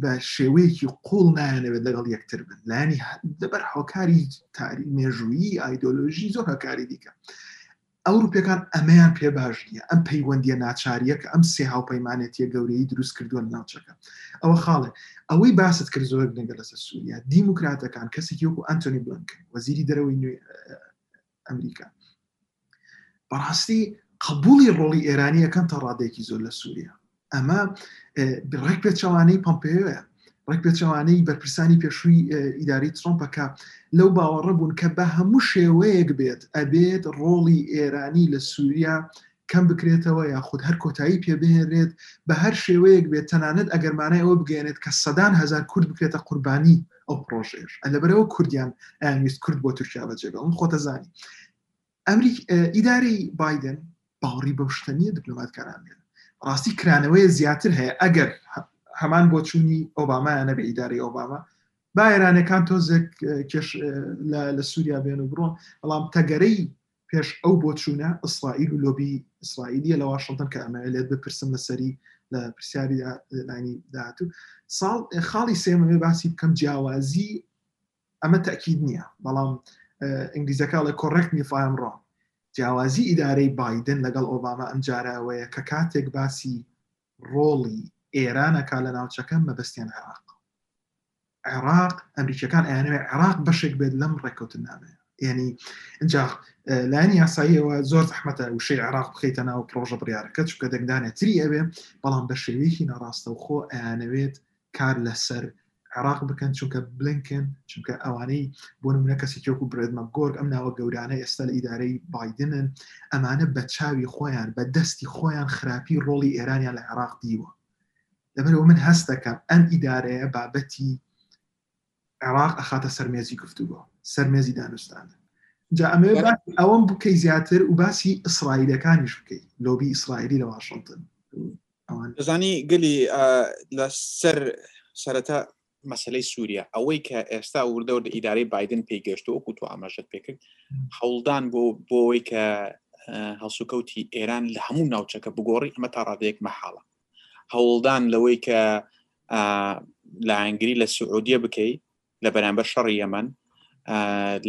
بە شێوەیەکی قوڵ نایانەوێت لەگەڵ یەکتر بن لانی دەبەر هۆکاری تاری مێژوویی ئایدۆلۆژی زۆر هۆکاری دیکە ئەوروپیەکان ئەمەیان پێ باش نیە، ئەم پەیوەندیە ناچاریە کە ئەم سێ هاوپەیمانێتیە گەورەی دروست کردوە لە ناوچەکە. ئەوە خاڵێ. ئەوەی باست کرد زۆر گرنگە لەسەر سوریا. دیموکراتەکان کەسێکی وەکو ئەنتۆنی بلنکن وەزیری دەرەوەی نوێی ئەمریکا بەڕاستی قەبوڵی ڕۆڵی ئێرانی ئەکەن تا ڕادەیەکی زۆر لە سوریا. ئەمە ڕێک پێچەوانەی پۆمپەیە ڕێک پێچەوانەی بەرپرسانی پێشووی ئیداری ترۆمپەکە لەو باوەڕە بوون کە بە هەموو شێوەیەک بێت ئەبێت ڕۆڵی ئێرانی لە سووریا کەم بکرێتەوە یاخود هەر کۆتایی پێبهێنرێت بە هەر شێوەیەک بێت تەنانەت ئەگەرمانای ئەوە بگەێنێت کە سەدان هزار کورد بکرێتە قوربانی ئەو پرۆژێش ئەلەبەرەوە کوردیان ئەویست کورد بۆ تورکیا بەجێبم خۆتەزانی ئیدارەی بادن باوەڕی بەو شتە نیە دبلوماتکاران بێن ڕاستی کرانەوەی زیاتر هەیە ئەگەر هەمان بۆچوونی ئۆبامایانە بە ئیداری ئۆباما با ئێرانەکان تۆزێک کێش لە سووریا بێن و بڕۆن بەڵام تەگەرەی پێش ئەو بۆچوونە ئیسرائیل و لۆبی ئیسرائیلیە لە واشنتن کە ئەمە لێت بپرسم لەسەری لە پرسیاری لانی داهاتوو ساڵ خاڵی سێمەێ باسی بکەم جیاوازی ئەمە تاکیید نییە بەڵام ئینگلیزەکەڵێ کۆڕێکت نیفاام ڕۆ جیاوازی ئیدارەی بادن لەگەڵ ئۆباما ئەم جارەوەیە کە کاتێک باسی ڕۆڵی ئێرانەکە لە ناوچەکەم مەبەستیان عێراق عێراق ئەمریکەکان ئەیانەوێت عێراق بەشێک بێت لەم ڕێککەوتن نامێ ینی اینجا لایەن یاساییەوە زۆر زەحمەتە وشەی عراق بخیتە ناو پرۆژە بڕارەکە چکە دەنگدانێتری ئەوێ بەڵام بە شێوەیەکی ناڕاستەوخۆ ئەیانەوێت کار لەسەر عێراق بکەن چونکە بلنکن چونکە ئەوانەی بۆ نمونە کەسێکی وەکو برێد مەکگۆرگ ئەم ناوە گەورانە ئێستا لە ئیدارەی بایدنن ئەمانە بە چاوی خۆیان بە دەستی خۆیان خراپی ڕۆڵی ئێرانیان لە عێراق دیوە لەبەرەوە من هەست دەکەم ئەم ئیدارەیە بابەتی عێراق ئەخاتە سەرمێزی گفتوگۆ سەرمێزی دانوستاندن جا ئەمێ ئەوەم بکەی زیاتر و باسی ئیسرائیلەکانیش بکەیت لۆبی ئیسرائیلی لە واشنگتن دەزانی گەلی لە سەر سەرەتا مەسلەی سووریا ئەوەی کە ئێستا وردەور لە ئیدارەی بادن پێیگەشت وەکو تو ئاماژت پێکرد هەوڵدان بۆ بۆەوەی کە هەڵسوکەوتی ئێران لە هەموو ناوچەکە بگۆڕی ئەمە تا ڕادەیەک مەحاڵە هەوڵدان لەوەی کە لایەنگری لە سعودیە بکەی لە بەرامبەر شەڕی یەمەن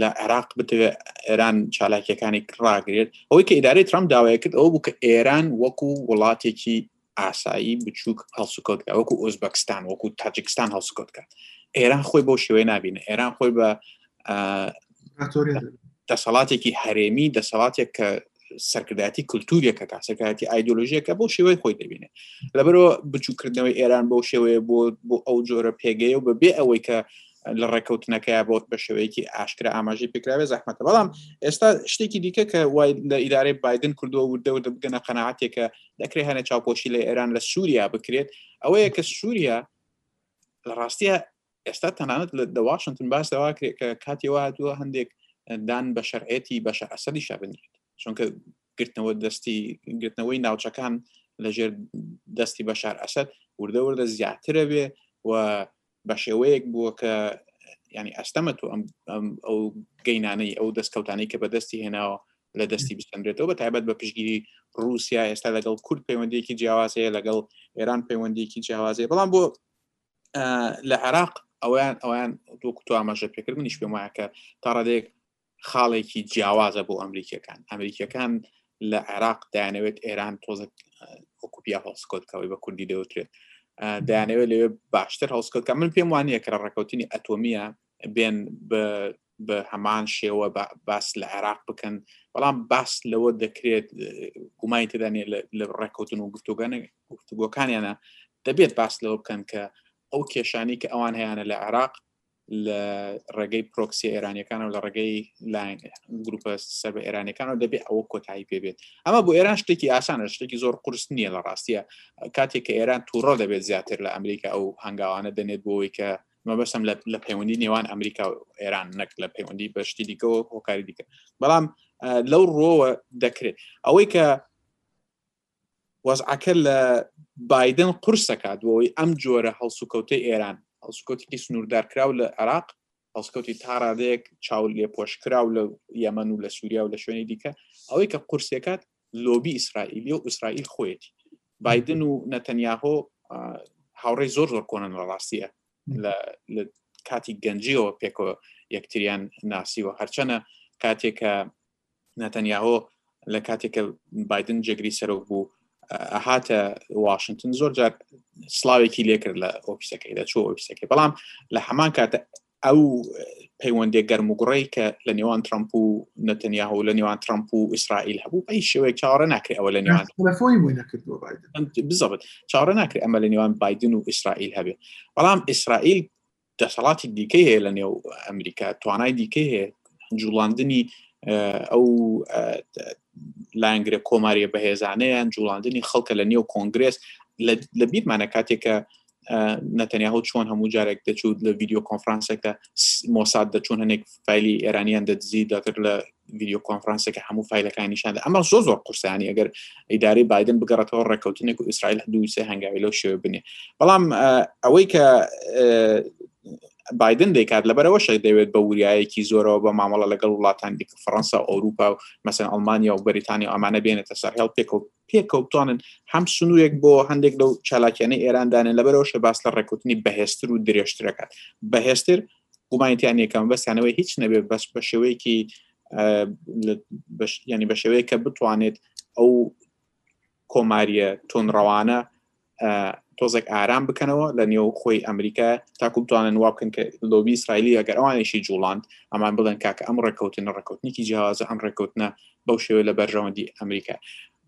لە عێراق بتەوێت ئێران چالاکیەکانی ڕاگرێت ئەوەی کە ئیدارەی ترامپ داوای کرد ئەو بوو کە ئێران وەکو وڵاتێکی ئاسایی بچووک هەڵسوکەوت کە وەکو ئۆزبەکستان وەکو تاجکستان هەڵسکۆت کات ئێران خۆی بۆ شێوەی نبینە ئێران خۆی بە دەسەڵاتێکی هەرێمی دەسەڵاتێک کە سەرکردایەتی کللتوریەکە کا سەکایەتی ئایدۆلۆژیەکە بۆ شێوەی خۆی دەبینێ لەبەرەوە بچووکردنەوەی ئێران بۆ شێوەیە بۆ بۆ ئەو جۆرە پێگەیە و بەبێ ئەوەی کە لە ڕێککەوتنەکە بۆ بە شێوەیەکی ئاشکرا ئاماژی پێکراوێ زەحمەتە بەڵام ئێستا شتێکی دیکە کە وای لە ئیدارەی بادن کردووە وردەوە دەبگەنە قەنەعاتێکە دەکرێ هەنە چاوپۆشی لە ئێران لە سووریا بکرێت ئەوەیە کە سووریا لە ڕاستە ئێستا تەنانەت لە واشنگتن باس لەوا کرێت کە کاتی وهاتووە هەندێک دان بە شەرعەتی بەشە ئەسەدی شابنیت چونکە گرتنەوە دەستی گرتنەوەی ناوچەکان لەژێر دەستی بەشار ئەسد وردە وردە زیاترە بێ و بە شێوەیەک بووە کە ینی ئەستەمە تو ئەو گەینانەی ئەو دەستکەوتانی کە بەدەستی هێناوە لە دەستی بستەنرێتەوە بە تایبەت بە پشگیری رووسیا ئێستا لەگەڵ کورد پەیوەندێکی جیاوازەیە لەگەڵ ئێران پەیوەندێکی جیاوازەیە بەڵام بۆ لە عێراق ئەویان ئەویان دوو کوتوامەژە پێکرد منیش پێم وایە کە تا ڕادێک خاڵێکی جیاوازە بۆ ئەمریکیەکان ئەمریکیەکان لە عێراق دایانەوێت ئێران تۆزە ئۆکوپیا هەڵسکۆتکەوەی بە کوردی دەوترێت دایانەوێت لەوێ باشتر هەڵسکۆتکە من پێم وانە کە ڕێککەوتنی ئەتۆمیە بێن بە بە هەمان شێوە باس لە عێراق بکەن بەڵام باس لەوە دەکرێت گومای تدانێ لە ڕێککەوتن و گفتوگەنە گفتوگۆکانیانە دەبێت باس لەوە بکەن کە ئەو کێشانی کە ئەوان هەیەە لە عێراق لە ڕێگەی پرۆکسی ئێرانەکان و لە ڕێگەی گروپە سەر بە ئێرانەکان و دەبێت ئەوە کۆتایی پێبێت ئەمە بۆ ئێران شتێکی ئاسانە شتێکی زۆر قرس نییە لە ڕاستیە کاتێک کە ئێران تووڕە دەبێت زیاتر لە ئەمریکا ئەو هەنگاوانە دەنێت بۆەوەی کە مەبەستم لە پەیوەندی نێوان ئەمریکا و ئێران نەک لە پەیوەندی بەشتی دیکەەوە هۆکاری دیکە بەڵام لەو ڕۆوە دەکرێت ئەوەی کە وەزعەکە لە بادن قرسەکات بۆی ئەم جۆرە هەڵسوکەوتی ئێران هەڵسوکەوتێکی سنووردار کراو لە عراق هەڵسکەوتی تا ڕادەیەک چاول لێ پۆشکراو لە یەمەن و لە سووریا و لە شوێنی دیکە ئەوەی کە قورسەکات لۆبی ئیسرائیلی و ئیسرائیل خۆیەتی بادن و نەتەنیاهۆ هاوڕێی زۆر زۆر کۆنن لە ڕاستیە لە کاتی گەنجیەوە پێکەوە یەکتریان ناسیوە هەرچەنە کاتێکە نەتەنیاهۆ لە کاتێکە بادن جێگری سەرۆک بوو هاتە واشنگتن زۆر جار سلااوێکی لێکرد لە ئۆفیسەکەی دەچوو ئۆفیسەکەی بەڵام لە هەمان کاتە ئەو پەیوەندێک گەرم و گوڕی کە لە نێوان ترامپ و نەتەنیاه و لە نێوان ترامپ و ئیسرائیل هەبوو بەی شێوەیە چاڕە ناکرێت ئەوە لە نێوان بزەبت چاڕە ناکرێت ئەمە لە نێوان بادن و ئیسرائیل هەبێت بەڵام ئیسرائیل دەسەڵاتی دیکە هەیە لە نێو ئەمریکا توانای دیکە هەیە جوڵاندنی ئەو لایەنگرە کۆماریە بەهێزانەیان جوڵاندنی خەڵکە لە نێو کۆنگرس لە بیرمانە کاتێکە نەتەنیاهۆ چۆن هەموو جارێک دەچوت لە ڤیددیو کۆنفرانسێکە مۆساد دەچوون هەنێک فیلی ئێرانیان دەدزی داتر لە ڤیددیو کۆنفرانسێکە هەموو فیلەکانی شاند ئەمە زۆ زۆر قورسانی ئەگەر ئیداری بادن بگەڕێتەوە ڕێککەوتنێک و ئیسرائیل دوو سێ هەنگاوی لەو شێوە بنێ بەڵام ئەوەی کە بادن دەیکات لەبەرەوە شەک دەوێت بە وریایەکی زۆرەوە بە مامەڵە لەگەڵ وڵاتان دیکە فەڕەنسا ئەوروپا و مەسەن ئەلمانیا و بەریتانیا ئەمانە بێنێتە سەر هێڵ پێک و پێکەوە بتوانن هەم سنوورێک بۆ هەندێک لەو چالاکیانەی ئێران دانێن لەبەرەوەشە باس لە ڕێکوتنی بەهێزتر و درێژترەکات بەهێزتر گومانیتیان یەکەم بەسانەوەی هیچ نەبێت بەس بە شێوەیەکی ینی بە شێوەیە کە بتوانێت ئەو کۆماریە تۆنڕەوانە تۆزێک ئارام بکەنەوە لە نێو خۆی ئەمریکا تاکو بتوانن وا بکەن کە لۆبی ئیسرائیلی ئەگەر ئەوانێکی جوڵاند ئەمان بڵێن کاکە ئەم ڕێککەوتنە ڕێککەوتنیکی جیاوازە ئەم ڕێککەوتنە بەو شێوە لە بەرژەوەندی ئەمریکا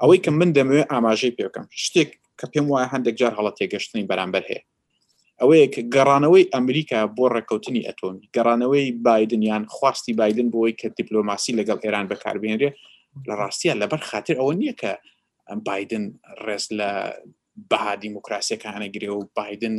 ئەوەی کە من دەمەوێت ئاماژەی پێکەم شتێک کە پێم وایە هەندێک جار هەڵە تێگەشتنی بەرامبەر هەیە ئەوەیە کە گەڕانەوەی ئەمریکا بۆ ڕێککەوتنی ئەتۆمی گەڕانەوەی بادنیان خواستی بادن بۆی کە دیپلۆماسی لەگەڵ ئێران بەکاربێنرێ لە ڕاستیان لەبەر خاطر ئەوە نییە کە بادن ڕێز لە بەها دیموکراسیەکانە گرێ و بادن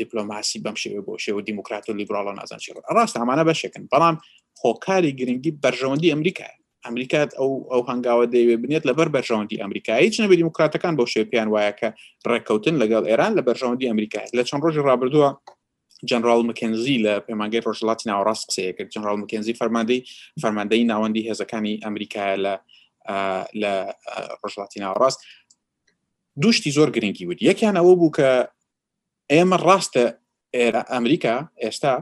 دیپلۆماسی بەم شێوە بۆ شێوە دیموکرات و لیبرالە نازان شێ ڕاست ئەمانە بەشێکن بەڵام هۆکاری گرنگی بەرژەوەندی ئەمریکا ئەمریکات ئەو ئەو هەنگاوە دەیوێ بنێت لەبەر بەرژەوەندی ئەمریکا هیچ نەبێ دیموکراتەکان بۆ شێ پێیان وایە کە ڕێککەوتن لەگەڵ ئێران لە بەرژەوەندی ئەمریکا لە چەند ڕۆژی ڕابردووە جەنرال مکەنزی لە پەیمانگەی ڕۆژهڵاتی ناوەڕاست قسەیە کرد جەنرال مکەنزی فەرماندەی فەرماندەی ناوەندی هێزەکانی ئەمریکایە لە لە ڕۆژهڵاتی ناوەڕاست دوشتی زۆر گرنگی وت یەکیان ئەوە بوو کە ئێمە ڕاستە ئێرە ئەمریکا ئێستا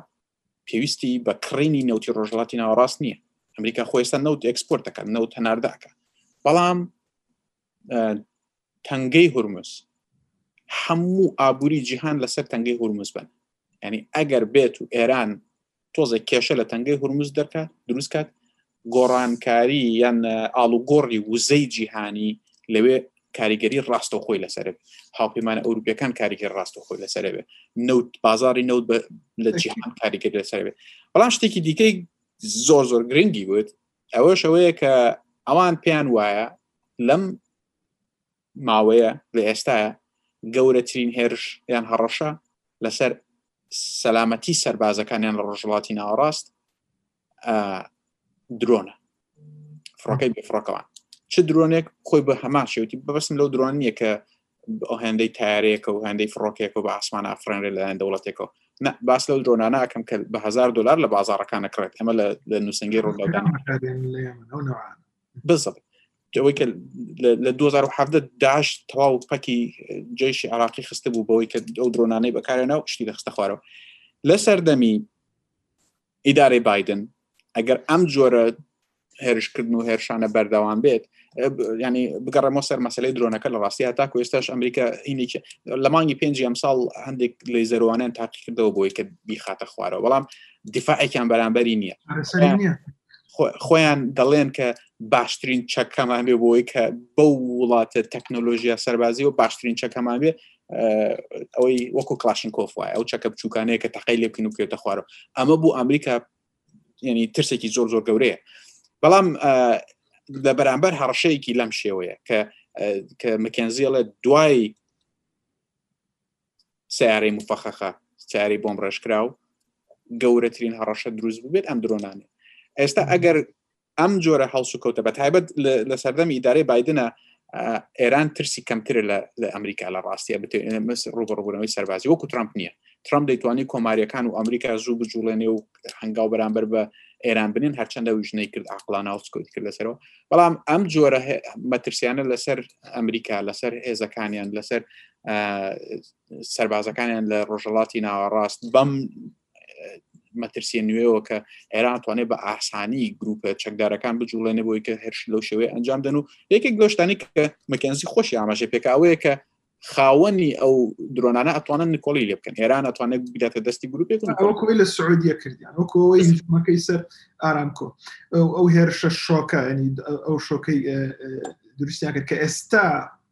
پێویستی بە کڕینی نەوتی ڕۆژهڵاتی ناوەڕاست نییە ئەمریکا خۆێستا نەوت ئەکسپۆرت دەکات نەوت هەناردەکە بەڵام تەنگەی هورمز هەموو ئابووری جیهان لەسەر تەنگەی هورمز بن ینی ئەگەر بێت و ئێران تۆزێک کێشە لە تەنگەی هورمز دەکات دروست کات گۆڕانکاری یان ئاڵوگۆڕی وزەی جیهانی لەوێ کاریگەری ڕاستە خۆی لەسەر هاوپەیمانە ئەوروپیەکان کاریگەر ڕاستە خۆی لەسەر بێ نەوت بازاری نەوت لە جیهان کاریگەر لەسەر بێ بەڵام شتێکی دیکەی زۆر زۆر گرنگی وت ئەوەش ئەوەیە کە ئەوان پێیان وایە لەم ماوەیە لە ئێستاە گەورەترین هێرش یان هەڕەشە لەسەر سەلامەتی سربازەکانیان لە ڕۆژڵاتی ناوەڕاست درۆنە فڕۆکەی بفڕۆکەوان چ درۆنێک خۆی بە هەمان شێوتی بەبستم لەو درۆن نیە کە هێندەی تارێکە و هەندەی فڕۆکێک و بە ئاسمان ئافرێنرێ لەلایەن دەوڵەتێکەوە نە باس لەو درۆنانە ئەکەم کە بە هزار دلار لە بازارەکان نەکڕێت ئەمە لە نووسنگی ڕووداودان بزڵ ئەوەی کە لە 2017 داش تەواو پەکی جێشی عراقی خستە بوو بەوەی کە ئەو درۆنانەی بەکارێنە و شتی دەخستە خوارەوە لە سەردەمی ئیدارەی بایدن ئەگەر ئەم جۆرە هێرشکردن و هێرشانە بەردەوام بێت ینی بگەڕێمەوە سەر مەسلەی درۆنەکە لە ڕاستی هەتا کوێستاش ئەمریکا هینێک لە مانگی پێنج ئەمساڵ هەندێک لی زەروانیان تاقی کردەوە بۆی کە بیخاتە خوارەوە بەڵام دیفاعێکیان بەرامبەری نییە خۆیان دەڵێن کە باشترین چەکەمان بێ بۆی کە بەو وڵاتە تەکنۆلۆژیا سەربازی و باشترین چەکەمان بێ ئەوەی وەکو کلاشن کۆف وایە ئەو چەکە بچووکانەیە کە تەقی لێ بکەن و بکێتە خوارەوە ئەمە بۆ ئەمریکا ینی ترسێکی زۆر زۆر گەورەیە بەڵام لە بەرامبەر هەڕشەیەکی لەم شێوەیە کە کە مکەنزیڵێت دوای سیارەی مفەخەخە سیاری بۆم ڕێژکرا و گەورەترین هەڕەشە دروست ببێت ئەم درۆنانێ ئێستا ئەگەر ئەم جۆرە هەڵسوکەوتە بە تایبەت لە سەردەمی ئیدارەی بادنە ئێران ترسی کەمتر لە ئەمریکا لە ڕاستیە بتێ ڕوبڕبوونەوەی سەربازی وەکو ترامپ نییە ترامپ دەیتوانی کۆماریەکان و ئەمریکا زوو بجوڵێنێ و هەنگاو بەرامبەر بە ئێران بنین هەرچەندە وژنەی کرد عقلانە وسکوتی کرد لەسەرەوە بەڵام ئەم جۆرە مەترسیانە لەسەر ئەمریکا لەسەر هێزەکانیان لەسەر سربازەکانیان لە ڕۆژەڵاتی ناوەڕاست بەم مەترسیە نوێەوە کە ئێران توانێت بە ئاسانی گروپە چەکدارەکان بجوڵێنە بۆی کە هەرش لەو شێوەیە ئەنجام دەن و یەکێک گەشتانی کە مەکەنزی خۆشی ئاماژە پێکاوەیە کە خاوەنی ئەو درۆنانە ئەتوانن نکۆڵی لێ بکەن ئێران ئەتوانێت بداتە دەستی گروپێک ئەوکۆی لە سعودیە کردیان وەکەوەی هیچمەکەی سەر ئارامکۆ ئەو هێرشە شۆکە ئەنی ئەو شۆکەی دروستیان کرد کە ئێستا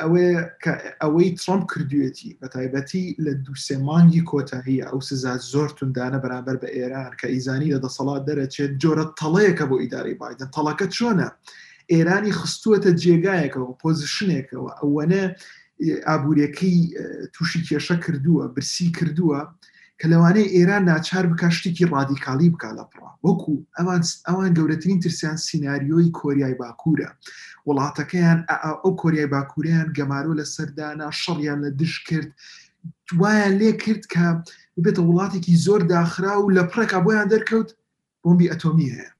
ئەوەیە کە ئەوەی ترامپ کردوێتی بە تایبەتی لە دووسێ مانگی کۆتاییە ئەو سزا زۆر توندانە بەرامبەر بە ئێران کە ئیزانی لە دەسەڵات دەرەچێت جۆرە تەڵەیەکە بۆ ئیداری بادن تەڵەکە چۆنە ئێرانی خستووەتە جێگایەکەوە پۆزیشنێکەوە ئەوەنە ئابوورەکەی تووشی کێشە کردووە برسی کردووە کە لەوانەیە ئێران ناچار بکات شتێکی ڕادیکالی بکات لە پڕا وەکو ئەوان ئەوان گەورەترین ترسیان سیناریۆی کۆریای باکوورە وڵاتەکەیان ئەو کۆریای باکووریان گەمارۆ لە سەردانا شەڕیان لە دژ کرد وایان لێ کرد کە ببێتە وڵاتێکی زۆر داخرا و لە پڕێکا بۆیان دەرکەوت بۆمبی ئەتۆمی هەیە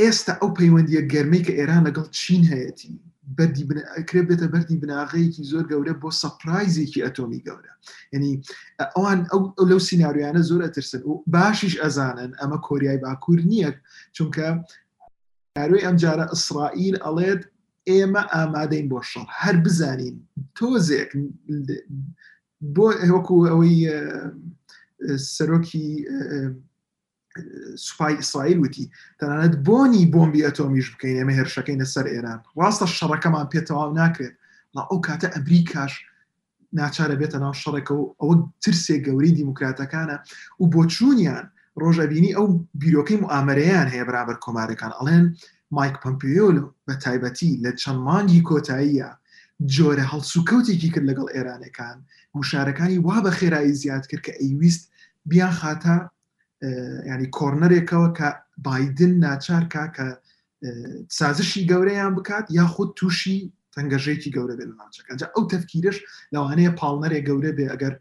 ئێستا ئەو پەیوەندیە گەرمەی کە ئێران لەگەڵ چین هەیەتی بەردی کرێ بێتە بەردی بناغەیەکی زۆر گەورە بۆ سەپرایزێکی ئەتۆمی گەورە ینی ئەوان ئەو لەو سینناریانە زۆر ئەترسن و باشیش ئەزانن ئەمە کۆریای باکوور نییە چونکە ناروی ئەم جارە ئیسرائیل ئەڵێت ئێمە ئامادەین بۆ شەڕ هەر بزانین تۆزێک بۆ ئەوەکو ئەوەی سەرۆکی سوپای ئیسرائیل وتی تەنانەت بۆنی بۆمبی ئەتۆمیش بکەین ئێمە هێرشەکەینە سەر ئێران ڕاستە شەڕەکەمان پێتەواو ناکرێت ما ئەو کاتە ئەمریکاش ناچارە بێتە ناو شەڕێکە و ئەوە ترسێ گەورەی دیموکراتەکانە و بۆچوونیان ڕۆژەبینی ئەو بیرۆکەی مامەرەیان هەیە بەرامبەر کۆمارەکان ئەڵێن مایک پمپیۆل بە تایبەتی لە چەند مانگی کۆتاییە جۆرە هەڵسوکەوتێکی کرد لەگەڵ ئێرانەکان گوشارەکانی وا بە خێرایی زیاد کرد کە ئەیویست بیان خاتە ینی کۆرنەرێکەوە کە بادن ناچارکە کە سازشی گەورەیان بکات یاخود تووشی تەنگەژێکی گەورە بێت لە ناوچەکە جا ئەو تەفکیرش لەوانەیە پاڵنەرێک گەورە بێ ئەگەر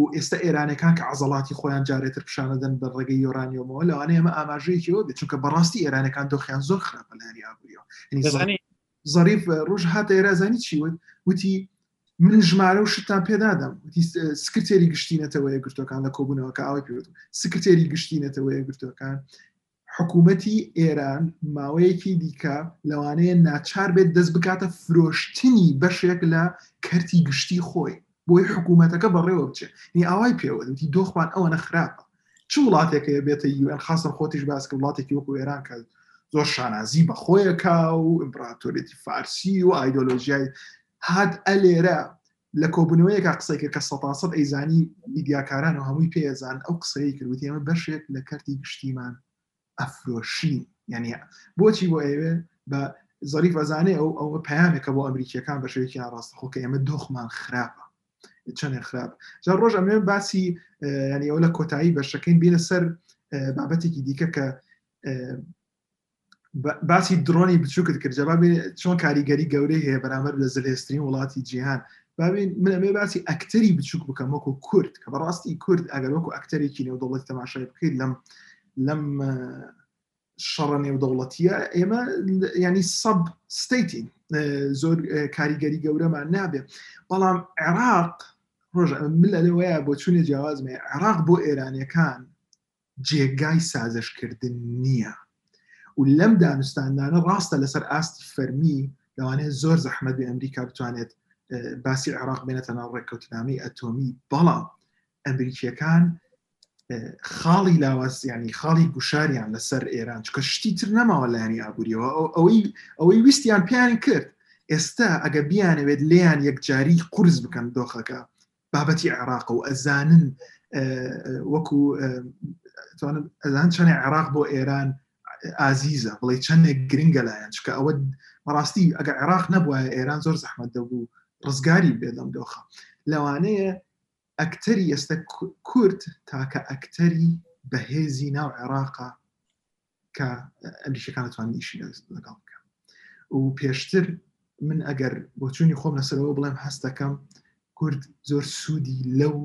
و ئێستا ئێرانەکان کە عزڵاتی خۆیان جارێتر پیششانەدەن بە ڕێگەی یۆرانیۆمەوە لەوانەیە ئەمە ئاماژەیەکیەوە بێت چونکە بەڕاستی ئێرانەکان دۆخیان زۆر خراپە لەنی ئابووریەوە زەریف ڕۆژ هاتە ئێرا زانی چی وت وتی من ژمارە و شتان پێدادەم سکرتێری گشتی نەتەوەیە گرتوەکان لە کۆبوونەوەکە ئاوای پێوت سکرتێری گشتی نەتەوەیە گرتوەکان حکوومەتی ئێران ماوەیەکی دیکە لەوانەیە ناچار بێت دەست بکاتە فرۆشتنی بەشێک لە کەرتی گشتی خۆی بۆی حکومەتەکە بەڕێوە بچێ نی ئاوای پێوەن دی دۆخمان ئەوەنە خراپە چ وڵاتێکەیە بێتە یوێن خاستر خۆتیش باسکە وڵاتێکی وەکو وێران کە زۆر شانازی بەخۆیەکە و ئیمپراتۆرێتی فارسی و ئایدۆلۆژیای هاات ئەلێرە لە کۆبنەوەیەکە قسەی کرد کە سەتاسەد ئەیزانی میدیاکاران و هەمووی پێزان ئەو قسەی کردوتی ئەمە بەشێک لە کەرتی گشتیمان ئەفرۆشین یعنی بۆچی بۆ ئەوێ بە زەریف ئەزانێ ئەو ئەو پامێکە بۆ ئەمریکیەکان بە شێکی ئاڕاست خۆ کە ئێمە دۆخمان خراپە چەندێ خراپ جا ڕۆژ ئەمێ باسی ینی ئەو لە کۆتایی بەشەکەین بینە سەر بابەتێکی دیکە کە باسی درۆنی بچووکت کرد جەبا چۆن کاریگەری گەورەی هەیە بەرامەر لە زلێسترین وڵاتی جیهان بابین من ئەمێ باسی ئەکتەری بچووک بکەم وەکو کورد کە بەڕاستی کورد ئەگەر وەکو ئەکتەرێکی نێودەوڵەت تەماشای بکەیت لەم لەم شەڕە نێودەوڵەتیە ئێمە ینی سەب ستیتین زۆر کاریگەری گەورەمان نابێ بەڵام عێراق ڕۆژ ملە لەوەیە بۆ چونێ جیاوازمێ عێراق بۆ ئێرانەکان جێگای سازشکردن نییە و لەم دانوستاندانە ڕاستە لەسەر ئاستی فەرمی لەوانەیە زۆر زەحمە بێ ئەمریکا بتوانێت باسی عێراق بێنێتە ناو ڕێککەوتنامی ئەتۆمی بەڵام ئەمریکیەکان خاڵی لاوازیانی خاڵی گوشاریان لەسەر ئێران چکە شتی تر نەماوە لایانی ئابوووریەوە ئەوەی ئەوەی ویستیان پیان کرد ئێستا ئەگە بیانەوێت لیان یەکجاری قرس بکەن دۆخەکە بابەتی عێراق و ئەزانن وەکو ئەزان چەنێ عێراق بۆ ئێران ئازیزە بڵێ چەندێک گرنگە لایەن چکە ئەوە بەڕاستی ئەگە عێراق نەبووە ئێران زۆر زەحمەت دەبوو ڕزگاری بێدەم دۆخە لەوانەیە ئەکتەری ئێستا کورد تاکە ئەکتەری بەهێزی ناو عێراقا کە ئەمریکەکان توانانی ئیشی لەگەڵ بکە و پێشتر من ئەگەر بۆچوونی خۆم لەسەرەوە بڵێم هەستەکەم کورد زۆر سوودی لەو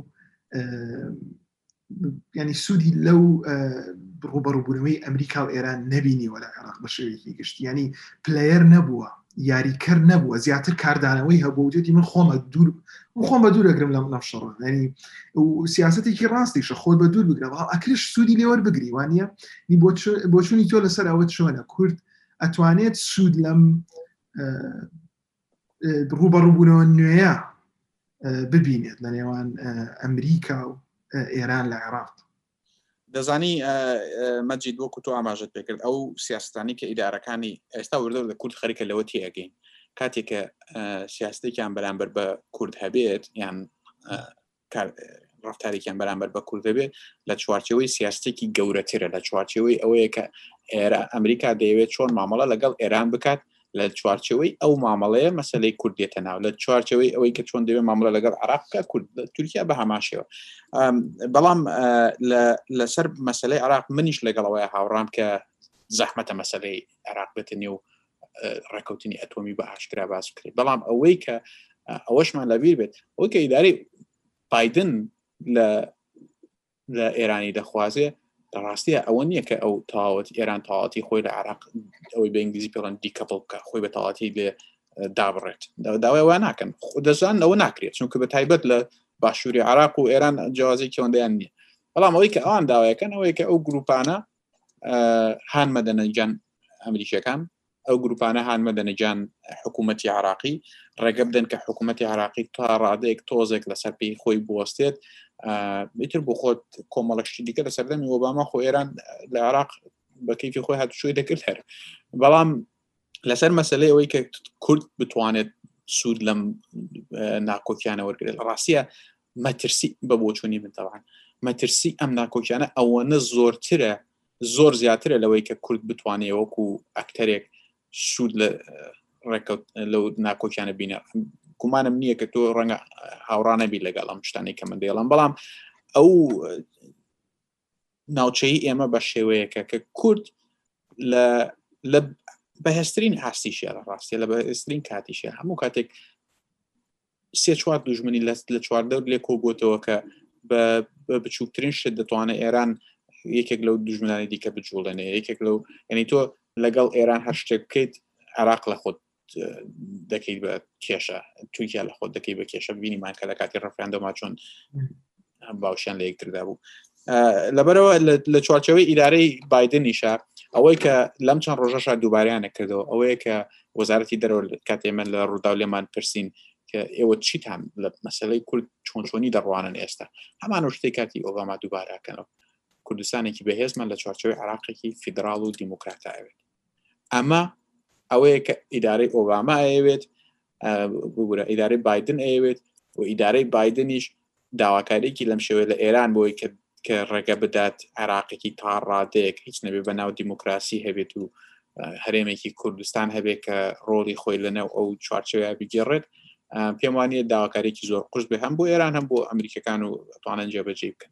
ینی سوودی لەو ڕوبەڕوبوونەوەی ئەمریکا و ئێران نەبینیوە لە عێراق بە شێوەیەکی گشت ینی پلەیەر نەبووە یاریکەر نەبووە زیاتر کاردانەوەی هەبوو و جدی من خۆمە دوور خۆم بە دوور ئەگرم لەم نەشڕ ینی سیاستێکی ڕاستیشە خۆی بە دوور بگرە بەڵام ئەکرش سوودی لێوەر بگری وانە بۆچوونی تۆ لەسەر ئەوە چۆنە کورد ئەتوانێت سوود لەم ڕوبەڕوبوونەوە نوێە ببینێت لە نێوان ئەمریکا و ئێران لە عێراق دەزانی مەجید وەکو تۆ ئاماژت پێکرد ئەو سیاستانی کە ئیدارەکانی ئێستا وردە لە کورد خەریکە لەوە تێگەین کاتێکە سیاستێکیان بەرامبەر بە کورد هەبێت یان ڕفتارێکیان بەرامبەر بە کورد دەبێت لە چوارچەوەی سیاستێکی گەورەترە لە چوارچەوەی ئەوەیە کە ئێرە ئەمریکا دەیەوێت چۆن مامەڵە لەگەڵ ئێران بکات لە چوارچەوەی ئەو مامەڵەیە مەسلەی کورد دێتە ناو لە چوارچەوەی ئەوەی کە چۆن دەوێت مامەڵە لەگەڵ عراقکە کورد تورکیا بە هەماشەوە بەڵام لەسەر مەسلەی عراق منیش لەگەڵەوەی هاوڕام کە زەحمەتە مەسلەی عراق بێتە نێو ڕێککەوتنی ئەتۆمی بە ئاشکرا باس بکرێت بەڵام ئەوەی کە ئەوەشمان لەبییر بێت ئەوکە ئیداری پایدن لە لە ئێرانی دەخوازێ لە ڕاستەیە ئەوە نییە کە ئەو تاوەت ئێران تاواتی خۆی لە عراق ئەوەی بە ئینگلیزی پێڵند دیکەپڵ بکە خۆی بە تاواتی لێ دابڕێت داوای وا ناکەن دەزان ئەوە ناکرێت چونکە بە تایبەت لە باشووری عراق و ئێران جیازی کێوەندیان نییە بەڵام ئەوەی کە ئەوان داوایەکەن ئەوەیە کە ئەو گروپانە هان مەدەنەجان ئەمریکیەکان ئەو گروپانە هان مەدەنە گیان حکوومەتتی عراقی ڕێگە بدەن کە حکوومەتتی عراقی تا ڕادەیەک تۆزێک لەسەر پێی خۆی بوەستێت میتر بۆ خۆت کۆمەڵەشتی دیکە لە سەردەمی ئۆباما خۆ ئێران لە عراق بە کەیفی خۆی هاتوشوی دەکرد هەر بەڵام لەسەر مەسلەی ئەوەی کە کورد بتوانێت سوود لەم ناکۆکیانە وەرگێت لە ڕاستە مەترسی بە بۆچوونی من تاوان مەترسی ئەم ناکۆکیانە ئەوەنە زۆرترە زۆر زیاترە لەوەی کە کورد بتوانێت وەکو ئەکتەرێک سوود لە ڕێکەوت لەو ناکۆکیانە بینە گومانم نییە کە تۆ ڕەنگە هاوڕانەبی لەگەڵ ئەم شتانی کە من دێڵم بەڵام ئەو ناوچەی ئێمە بە شێوەیەکە کە کورد لە لە بەهێسترین ئاستیشە لە ڕاستە لە بەهێسترین کاتیشە هەموو کاتێک سێ چوار دوژمنی لە لە چواردەور لێ کۆبووتەوە کە بە بچووکترین شت دەتوانێت ئێران یەکێک لەو دوژمنانی دیکە بجوڵێنێ یەکێک لەو ینی تۆ لەگەڵ ئێران هەر شتێک بکەیت عراق لە خۆت دەکەیت بە کێشە تورکیا لە خۆت دەکەی بە کێشە بینیمان کە لە کاتی ڕفراندەما چۆن باوشیان لە یەکتردا بوو لەبەرەوە لە چوارچەوەی ئیدارەی بادنیشە ئەوەی کە لەم چەند ڕۆژەشا دووباریانە کردەوە ئەوەیە کە وەزارەتی دەرەوە کات ئێمە لە ڕووداو لێمان پرسین کە ئێوە چیتان لە مەسلەی کورد چۆن چۆنی دەڕوانن ئێستا هەمان شتی کاتی ئۆباما دووباراکەنەوە کوردستانێکی بەهێزمان لە چوارچەوەی عراقێکی فیدراڵ و دیموکراتاوێت ئەمە ئەوەیە کە ئیدارەی ئۆباما ئەوێت بگورە ئیدارەی بادن ئەیەوێت و ئیدارەی بادنیش داواکارێکی لەم شێوێ لە ئێران بۆی کرد کە ڕێگە بدات عراقێکی تا ڕادەیەک هیچ نەبێ بە ناو دیموکراسی هەبێت و هەرێمێکی کوردستان هەبێت کە ڕۆڵی خۆی لەنەو ئەو چوارچەوە بگێڕێت پێم وانە داواکارێکی زۆر قوش بێ هەم بۆ ئێران هەم بۆ ئەمریکەکان و توانن جێبەجێ بکەن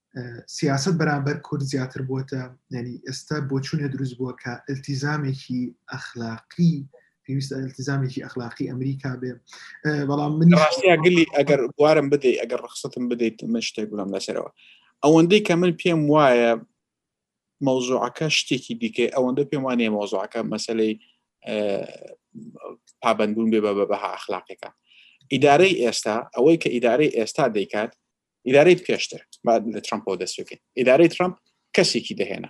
سیاست بەرامبەر کورد زیاتر بووە ینی ئێستا بۆچونێ دروست بووە کە التیزامێکی ئەخلاقی پێویستە التزامێکی ئەخلاقی ئەمریکا بێ بەڵام من ڕاستیاگەلی ئەگەر بوارم بدەیت ئەگەر ڕخستم بدەیت من شتێک بڵم لەسەرەوە ئەوەندەی کە من پێم وایە مەوزوعەکە شتێکی دیکەی ئەوەندە پێم وانێ مەوزوعەکە مەسلەی پابندبوون بێ بە بەها ئەخلاقەکە ئیدارەی ئێستا ئەوەی کە ئیدارەی ئێستا دەیکات ئیدارەی پێشتر لە ترامپەوە دەست بکەین ئیدارەی ترامپ کەسێکی دەهێنا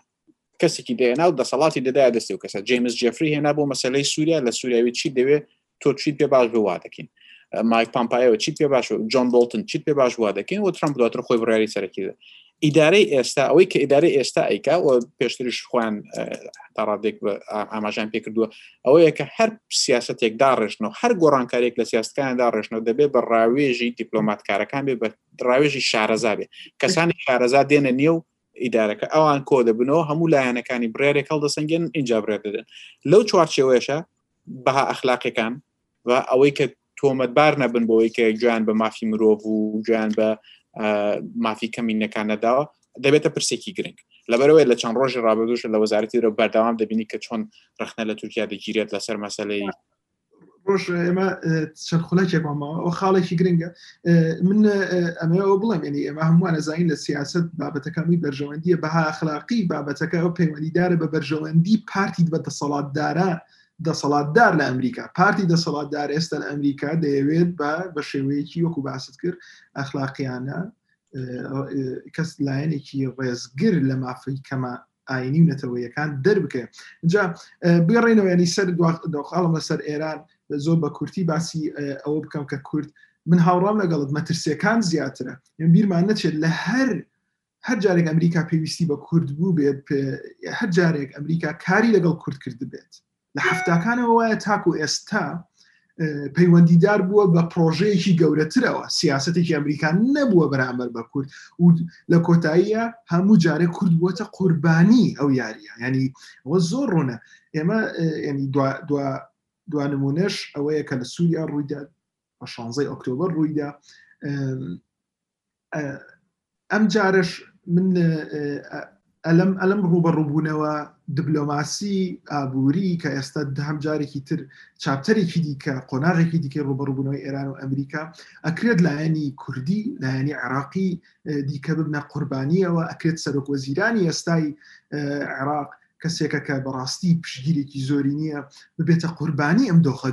کەسێکی دێنا و دەسەڵاتی دەدا دەستی و کەسە جیمز جفری هێنا بۆ مەسلەی سووریا لە سووریاوی چی دەوێت تۆ چیت پێ باش بوا دەکەین مایک پامپایەوە چیت پێ باش جۆن بۆڵتن چیت پێ باش وا دەکەین و ترامپ دواتر خۆی بڕیاری سەرەکی دە ئیدارەی ئێستا ئەوەی کە ئیدارەی ئێستا ئەیکا و پێشتریش خۆیان تاڕادێک بە ئاماژان پێکردووە ئەوەیە کە هەر سیاستێک داڕێژنەوە هەر گۆڕانکارێک لە سیاستکان داڕێژنەوە دەبێت بە ڕاوێژی دیپلۆماتکارەکان بێ بە ڕاوێژی شارەزا بێ کەسانی شارەزا دێنە نێو ئیدارەکە ئەوان کۆ دەبنەوە هەموو لایەنەکانی بڕێرێک هەڵدەسەنگێن اینجا بڕێ دەدەن لەو چوارچێوەیەشە بەها ئەخلاقەکان و ئەوەی کە تۆمەتبار نەبن بۆی کە گویان بە مافی مرۆڤ و گویان بە مافی کەمینەکان نەداوە دەبێتە پرسێکی گرنگ لەبەرەوەی لە چەند ڕۆژی ڕابدوش لە وەزارەتی درە بەردەوام دەبینی کە چۆن ڕخنە لە تورکیا دەگیرێت لەسەر مەسلەی ڕۆژ ئێمە چەند خولەکێکمەوە ئەو خاڵێکی گرنگە من ئەمەوە بڵێم ینی ئێمە هەمووانە زین لە سیاست بابەتەکانی بەرژەوەندیە بەها خلاقی بابەتەکە ئەو پەیوەندیدارە بە بەرژەوەندی پارتی بە دەسەڵاتدارە دەسەڵاتدار لە ئەمریکا پارتی دەسەڵاتدار ئێستا لە ئەمریکا دەیەوێت بە بە شێوەیەکی وەکو باست کرد ئەخلاقیانە کەس لایەنێکی ڕێزگر لە مافی کەمە ئاینی و نەتەوەیەکان دەربکرێت جا بێڕێنەوە ینی سەر دواخاڵم لەسەر ئێران زۆر بە کورتی باسی ئەوە بکەم کە کورد من هاوڕام لەگەڵت مەترسیەکان زیاترە بیرمان نەچێت لە هەر هەر جارێک ئەمریکا پێویستی بە کورد بوو بێت هەر جارێک ئەمریکا کاری لەگەڵ کورد کرد بێت لە هەفتاکانەوە وایە تاکو ئێستا پەیوەندیدار بووە بە پرۆژەیەکی گەورەترەوە سیاستێکی ئەمریکان نەبووە بەرامبەر بە کورد و لە کۆتاییە هەموو جارێ کورد بووەتە قوربانی ئەو یاریە ینی ئەوە زۆر ڕوونە ئێمە ینی دوانمونەش ئەوەیە کە لە سووریا ڕوویدا بە شانزەی ئۆکتۆبر ڕوویدا ئەم جارش من ئەلم ئەلم ڕوبەڕووبوونەوە دبلۆماسی ئابووری کە ئێستا دەهم جارێکی تر چاپتەرێکی دیکە قۆناغێکی دیکە ڕوبەڕووبوونەوەی ئێران و ئەمریکا ئەکرێت لایەنی کوردی لایەنی عراقی دیکە ببنە قوربانیەوە ئەکرێت سەرۆک وەزیرانی ئێستای عێراق کەسێکە کە بەڕاستی پشگیرێکی زۆری نییە ببێتە قوربانی ئەم دۆخە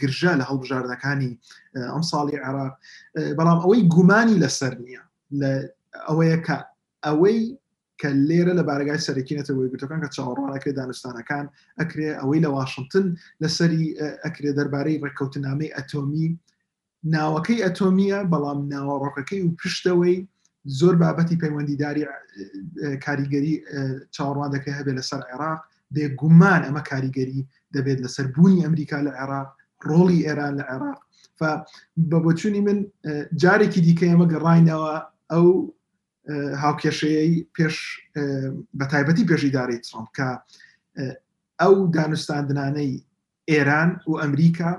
گرژە لە هەڵبژاردنەکانی ئەم ساڵی عێراق بەڵام ئەوەی گومانی لەسەر نییە لە ئەوەیە کە ئەوەی کە لێرە لە بارگای سەرکیینەتە وەیگوتەکان کە چاوەڕوانەکرێ دانوستانەکان ئەکرێ ئەوەی لە واشنگتن لەسەری ئەکرێ دەربارەی ڕێککەوتنامەی ئەتۆمی ناوەکەی ئەتۆمیە بەڵام ناوەڕۆکەکەی و پشتەوەی زۆر بابەتی پەیوەندیداری کاریگەری چاوەڕوان دەکرێت هەبێت لەسەر عێراق بێگومان ئەمە کاریگەری دەبێت لەسەر بوونی ئەمریکا لە عێراق ڕۆڵی ئێران لە عێراق بە بۆچوونی من جارێکی دیکە ئەمە گەڕینەوە ئەو هاوکێشەیە پێش بە تایبەتی پێشیدارەی ترۆم کە ئەو دانوستاندنانەی ئێران و ئەمریکا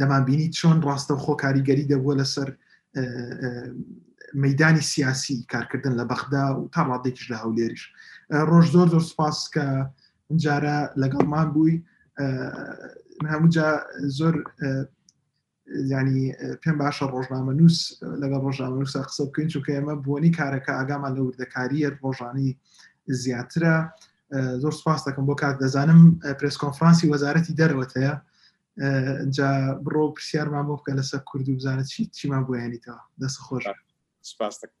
دەمانبینی چۆن ڕاستەوخۆ کاریگەری دەبووە لەسەر مەدانی سیاسی کارکردن لە بەخدا و تا ڕادێکیش لە هەولێریش ڕۆژ زۆر زۆر سپاس کە جارە لەگەڵمان بووی هەمووجا زۆر ینی پێم باشە ڕۆژنامە نووس لەگەڵ ڕۆژنامە نووسە قسە بکەین چونکە ئێمە بۆنی کارەکە ئاگامان لە وردەکاریە ڕۆژانی زیاترە زۆر سپاس دەکەم بۆ کات دەزانم پرس کۆنفرانسی وەزارەتی دەرەوەت هەیە جا بڕۆ پرسیارمان بۆ بکە لەسەر کورد و بزانە چی چیمان بۆیانیتەوە دەست خۆش سپاس دەکەم